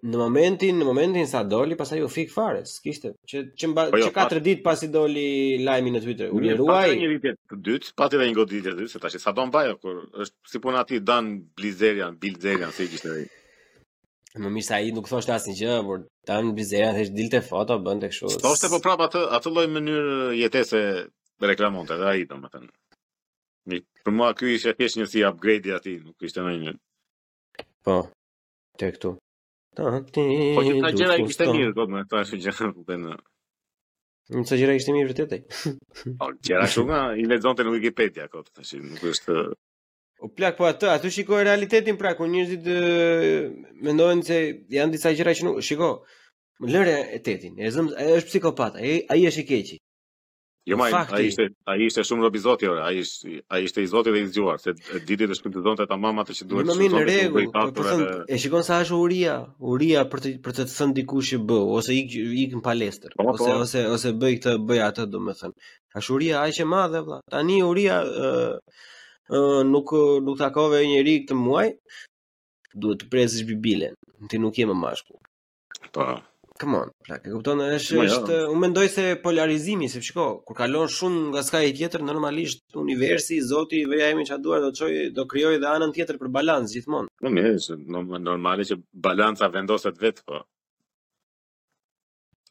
në momentin në momentin sa doli pastaj u fik fare s'kishte që që mba po jo, që katër ditë pasi doli lajmi në Twitter u lirua një ditë të dytë pati edhe një goditje të dytë se tash s'ta mban bajo kur është si puna atij Dan Blizerian Bilzerian ç'e kishte ai më mirë se ai nuk thoshte asnjë gjë por Dan Bilzerian thjesht dilte foto bënte kështu thoshte po prap atë atë lloj mënyrë jetese reklamonte edhe ai domethënë për mua ky ishte thjesht një si upgrade i atij nuk ishte ndonjë po Te këtu. Te ati. Po ti ca gjëra i kishte mirë kot me këto ashtu gjë ku bën. Po ca gjëra i kishte mirë vërtet ai. Po gjëra këtu nga i lexonte në Wikipedia kot tash nuk është O plak po atë, aty shikoje realitetin pra ku njerëzit mendojnë se janë disa gjëra që nuk shiko. Lëre Tate-in, e zëm, ai është psikopat, ai ai është i keqi. Jo, mo, fakti... ai ishte, ai ishte shumë rob i zoti, ore, ai ishte, ai ishte i zoti dhe i zgjuar, se diti ta shfrytëzonte tamam atë që duhet, shumë i zoti të bëjë patë për e... E shikon sa është uria, uria për të, për të të thënë dikush që bë, ose ik, ik në palestër, po, po. ose, po. ose, ose bëj këtë, bëj atë, domethënë. Është uria aq e madhe, vla. Tani uria uh, uh, nuk, nuk takove njëri këtë muaj, duhet të presësh bibilen, ti nuk je më mashkull. Po. Come on, plak, e kupton, është jo. është unë mendoj se polarizimi, se shiko, kur kalon shumë nga skaji tjetër, normalisht universi, Zoti, vëllai im, çfarë do do çoj, do krijojë dhe anën tjetër për balancë gjithmonë. Po mirë, është normale që balanca vendoset vetë, po.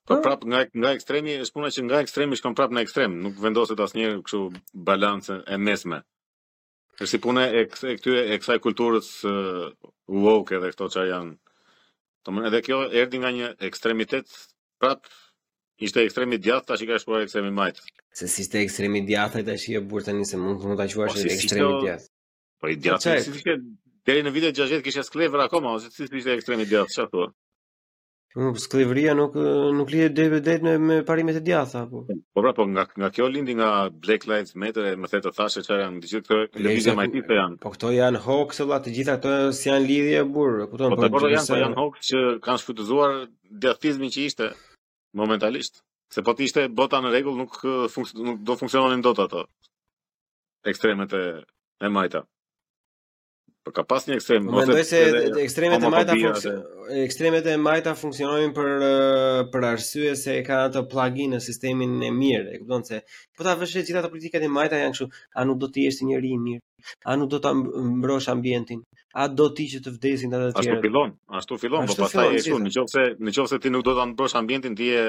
Po, po prap nga nga ekstremi, është puna që nga ekstremi shkon prap në ekstrem, nuk vendoset asnjëherë kështu balancë e mesme. Është si puna e kësaj këtyre e kësaj kulturës uh, woke edhe këto çfarë janë. Domethënë edhe kjo erdhi nga një ekstremitet prap ishte ekstremi i djathtë tashi ka shkuar ekstremi i majtë. Se si ishte ekstremi i djathtë tashi e burr tani se mund mund ta quash po, si ekstremi i djathtë. Po i djathtë si ishte deri në vitet 60 kishte skllevër akoma ose si ishte ekstremi i djathtë çfarë thua? Nuk skllavëria nuk nuk lidhet drejtpërdrejt me me parimet e djathta apo. Po pra, po nga nga kjo lindi nga Black Lives Matter e me the të thashë çfarë janë gjithë këto lëvizje Me Too janë. Po këto janë hoax vëlla të gjitha këto s'kanë lidhje burr, e kupton po. Po po janë, po janë hoax që kanë shfrytëzuar djathtizmin që ishte momentalisht. Se po të ishte bota në rregull nuk nuk do funksiononin dot ato ekstremet e e majta. Po ka pas një ekstrem. Unë mendoj se ekstremet e majta funksionojnë ekstremet e majta funksionojnë për për arsye se e kanë ato plugin në sistemin e mirë, e kupton se po ta vësh re gjithë ato politikat e majta janë kështu, a nuk do të jesh njeri i mirë? A nuk do ta mbrosh ambientin? A do ti që të vdesin ata të tjerë? Ashtu fillon, ashtu fillon, po pastaj e shkon, në qoftë se ti nuk do ta mbrosh ambientin, ti je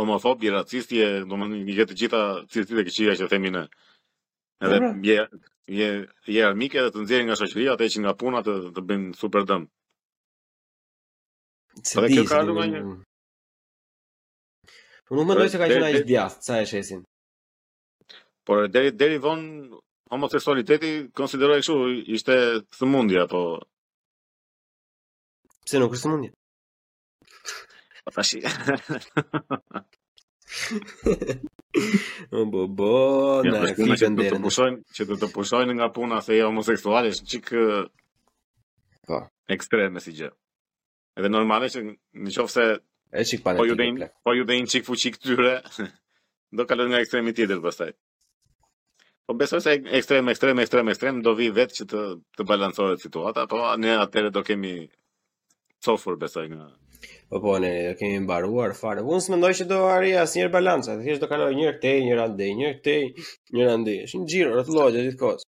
homofob, je racist, domethënë i ke të gjitha cilësitë e këqija që themi ne Edhe Ëh. je je je armik edhe të nxjerrin nga shoqëria, të heqin nga puna, të të bëjnë super dëm. Se Po dhe di, kjo se ka di, ardhur nga nuk- një- Unë nuk mendoj Dhe- se ka dhe- qenë ai dhe- djathtë, sa e shesin. Por deri deri vonë homoseksualiteti konsiderohej kështu, ishte sëmundje apo Pse nuk është sëmundje? Po tash. Po po po, në e fitën dhe në të pushojnë, që të të pushojnë nga puna se je homoseksual, është çik po. ekstreme si gjë. Edhe normale që në qofë se e çik po ju dhenë, po ju dhenë çik fuqi këtyre, do kalojnë nga ekstremi tjetër pastaj. Po besoj se ekstrem, ekstrem, ekstrem, ekstrem do vijë vetë që të të balancohet situata, po ne atëherë do kemi cofur besoj nga. Po po ne do kemi mbaruar fare. Unë s'mendoj që do arrijë asnjëherë balanca, thjesht do kaloj një herë këtej, një herë andej, një herë këtej, një herë andej. Është një xhiro rrotullohet gjithë kohës.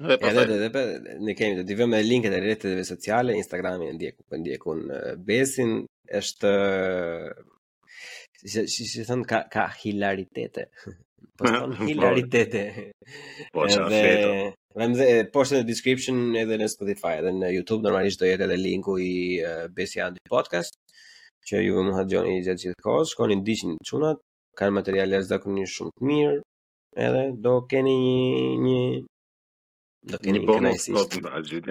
Dhe pastaj edhe edhe edhe ne kemi do t'i vëmë linket e rrjeteve sociale, Instagramin e ndiqni, po ndiqeni Besin, është si si si thonë ka ka hilaritete. Poston po. hilaritete. Po çfarë feto. Vëmë dhe poshtë në description edhe në Spotify edhe në YouTube normalisht do jetë edhe linku i uh, Besi Andi Podcast që ju mund ta dëgjoni gjithë gjithë kohës, shkoni ndiqini çunat, kanë materiale zakonisht shumë të mira, edhe do keni një një do keni një bonus sot në Algjit.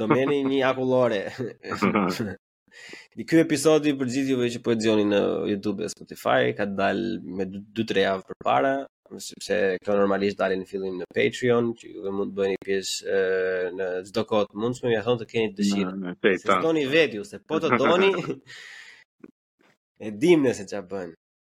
do merrni një akullore. Në ky episod për gjithë juve që po e dëgjoni në YouTube e Spotify, ka dalë me 2-3 javë përpara, sepse këto normalisht dalin në fillim në Patreon, që ju mund të bëheni pjesë në çdo kohë të mundshme, mjafton të keni dëshirë. Se doni vetë ju, se po të doni e dim ne se ça bën.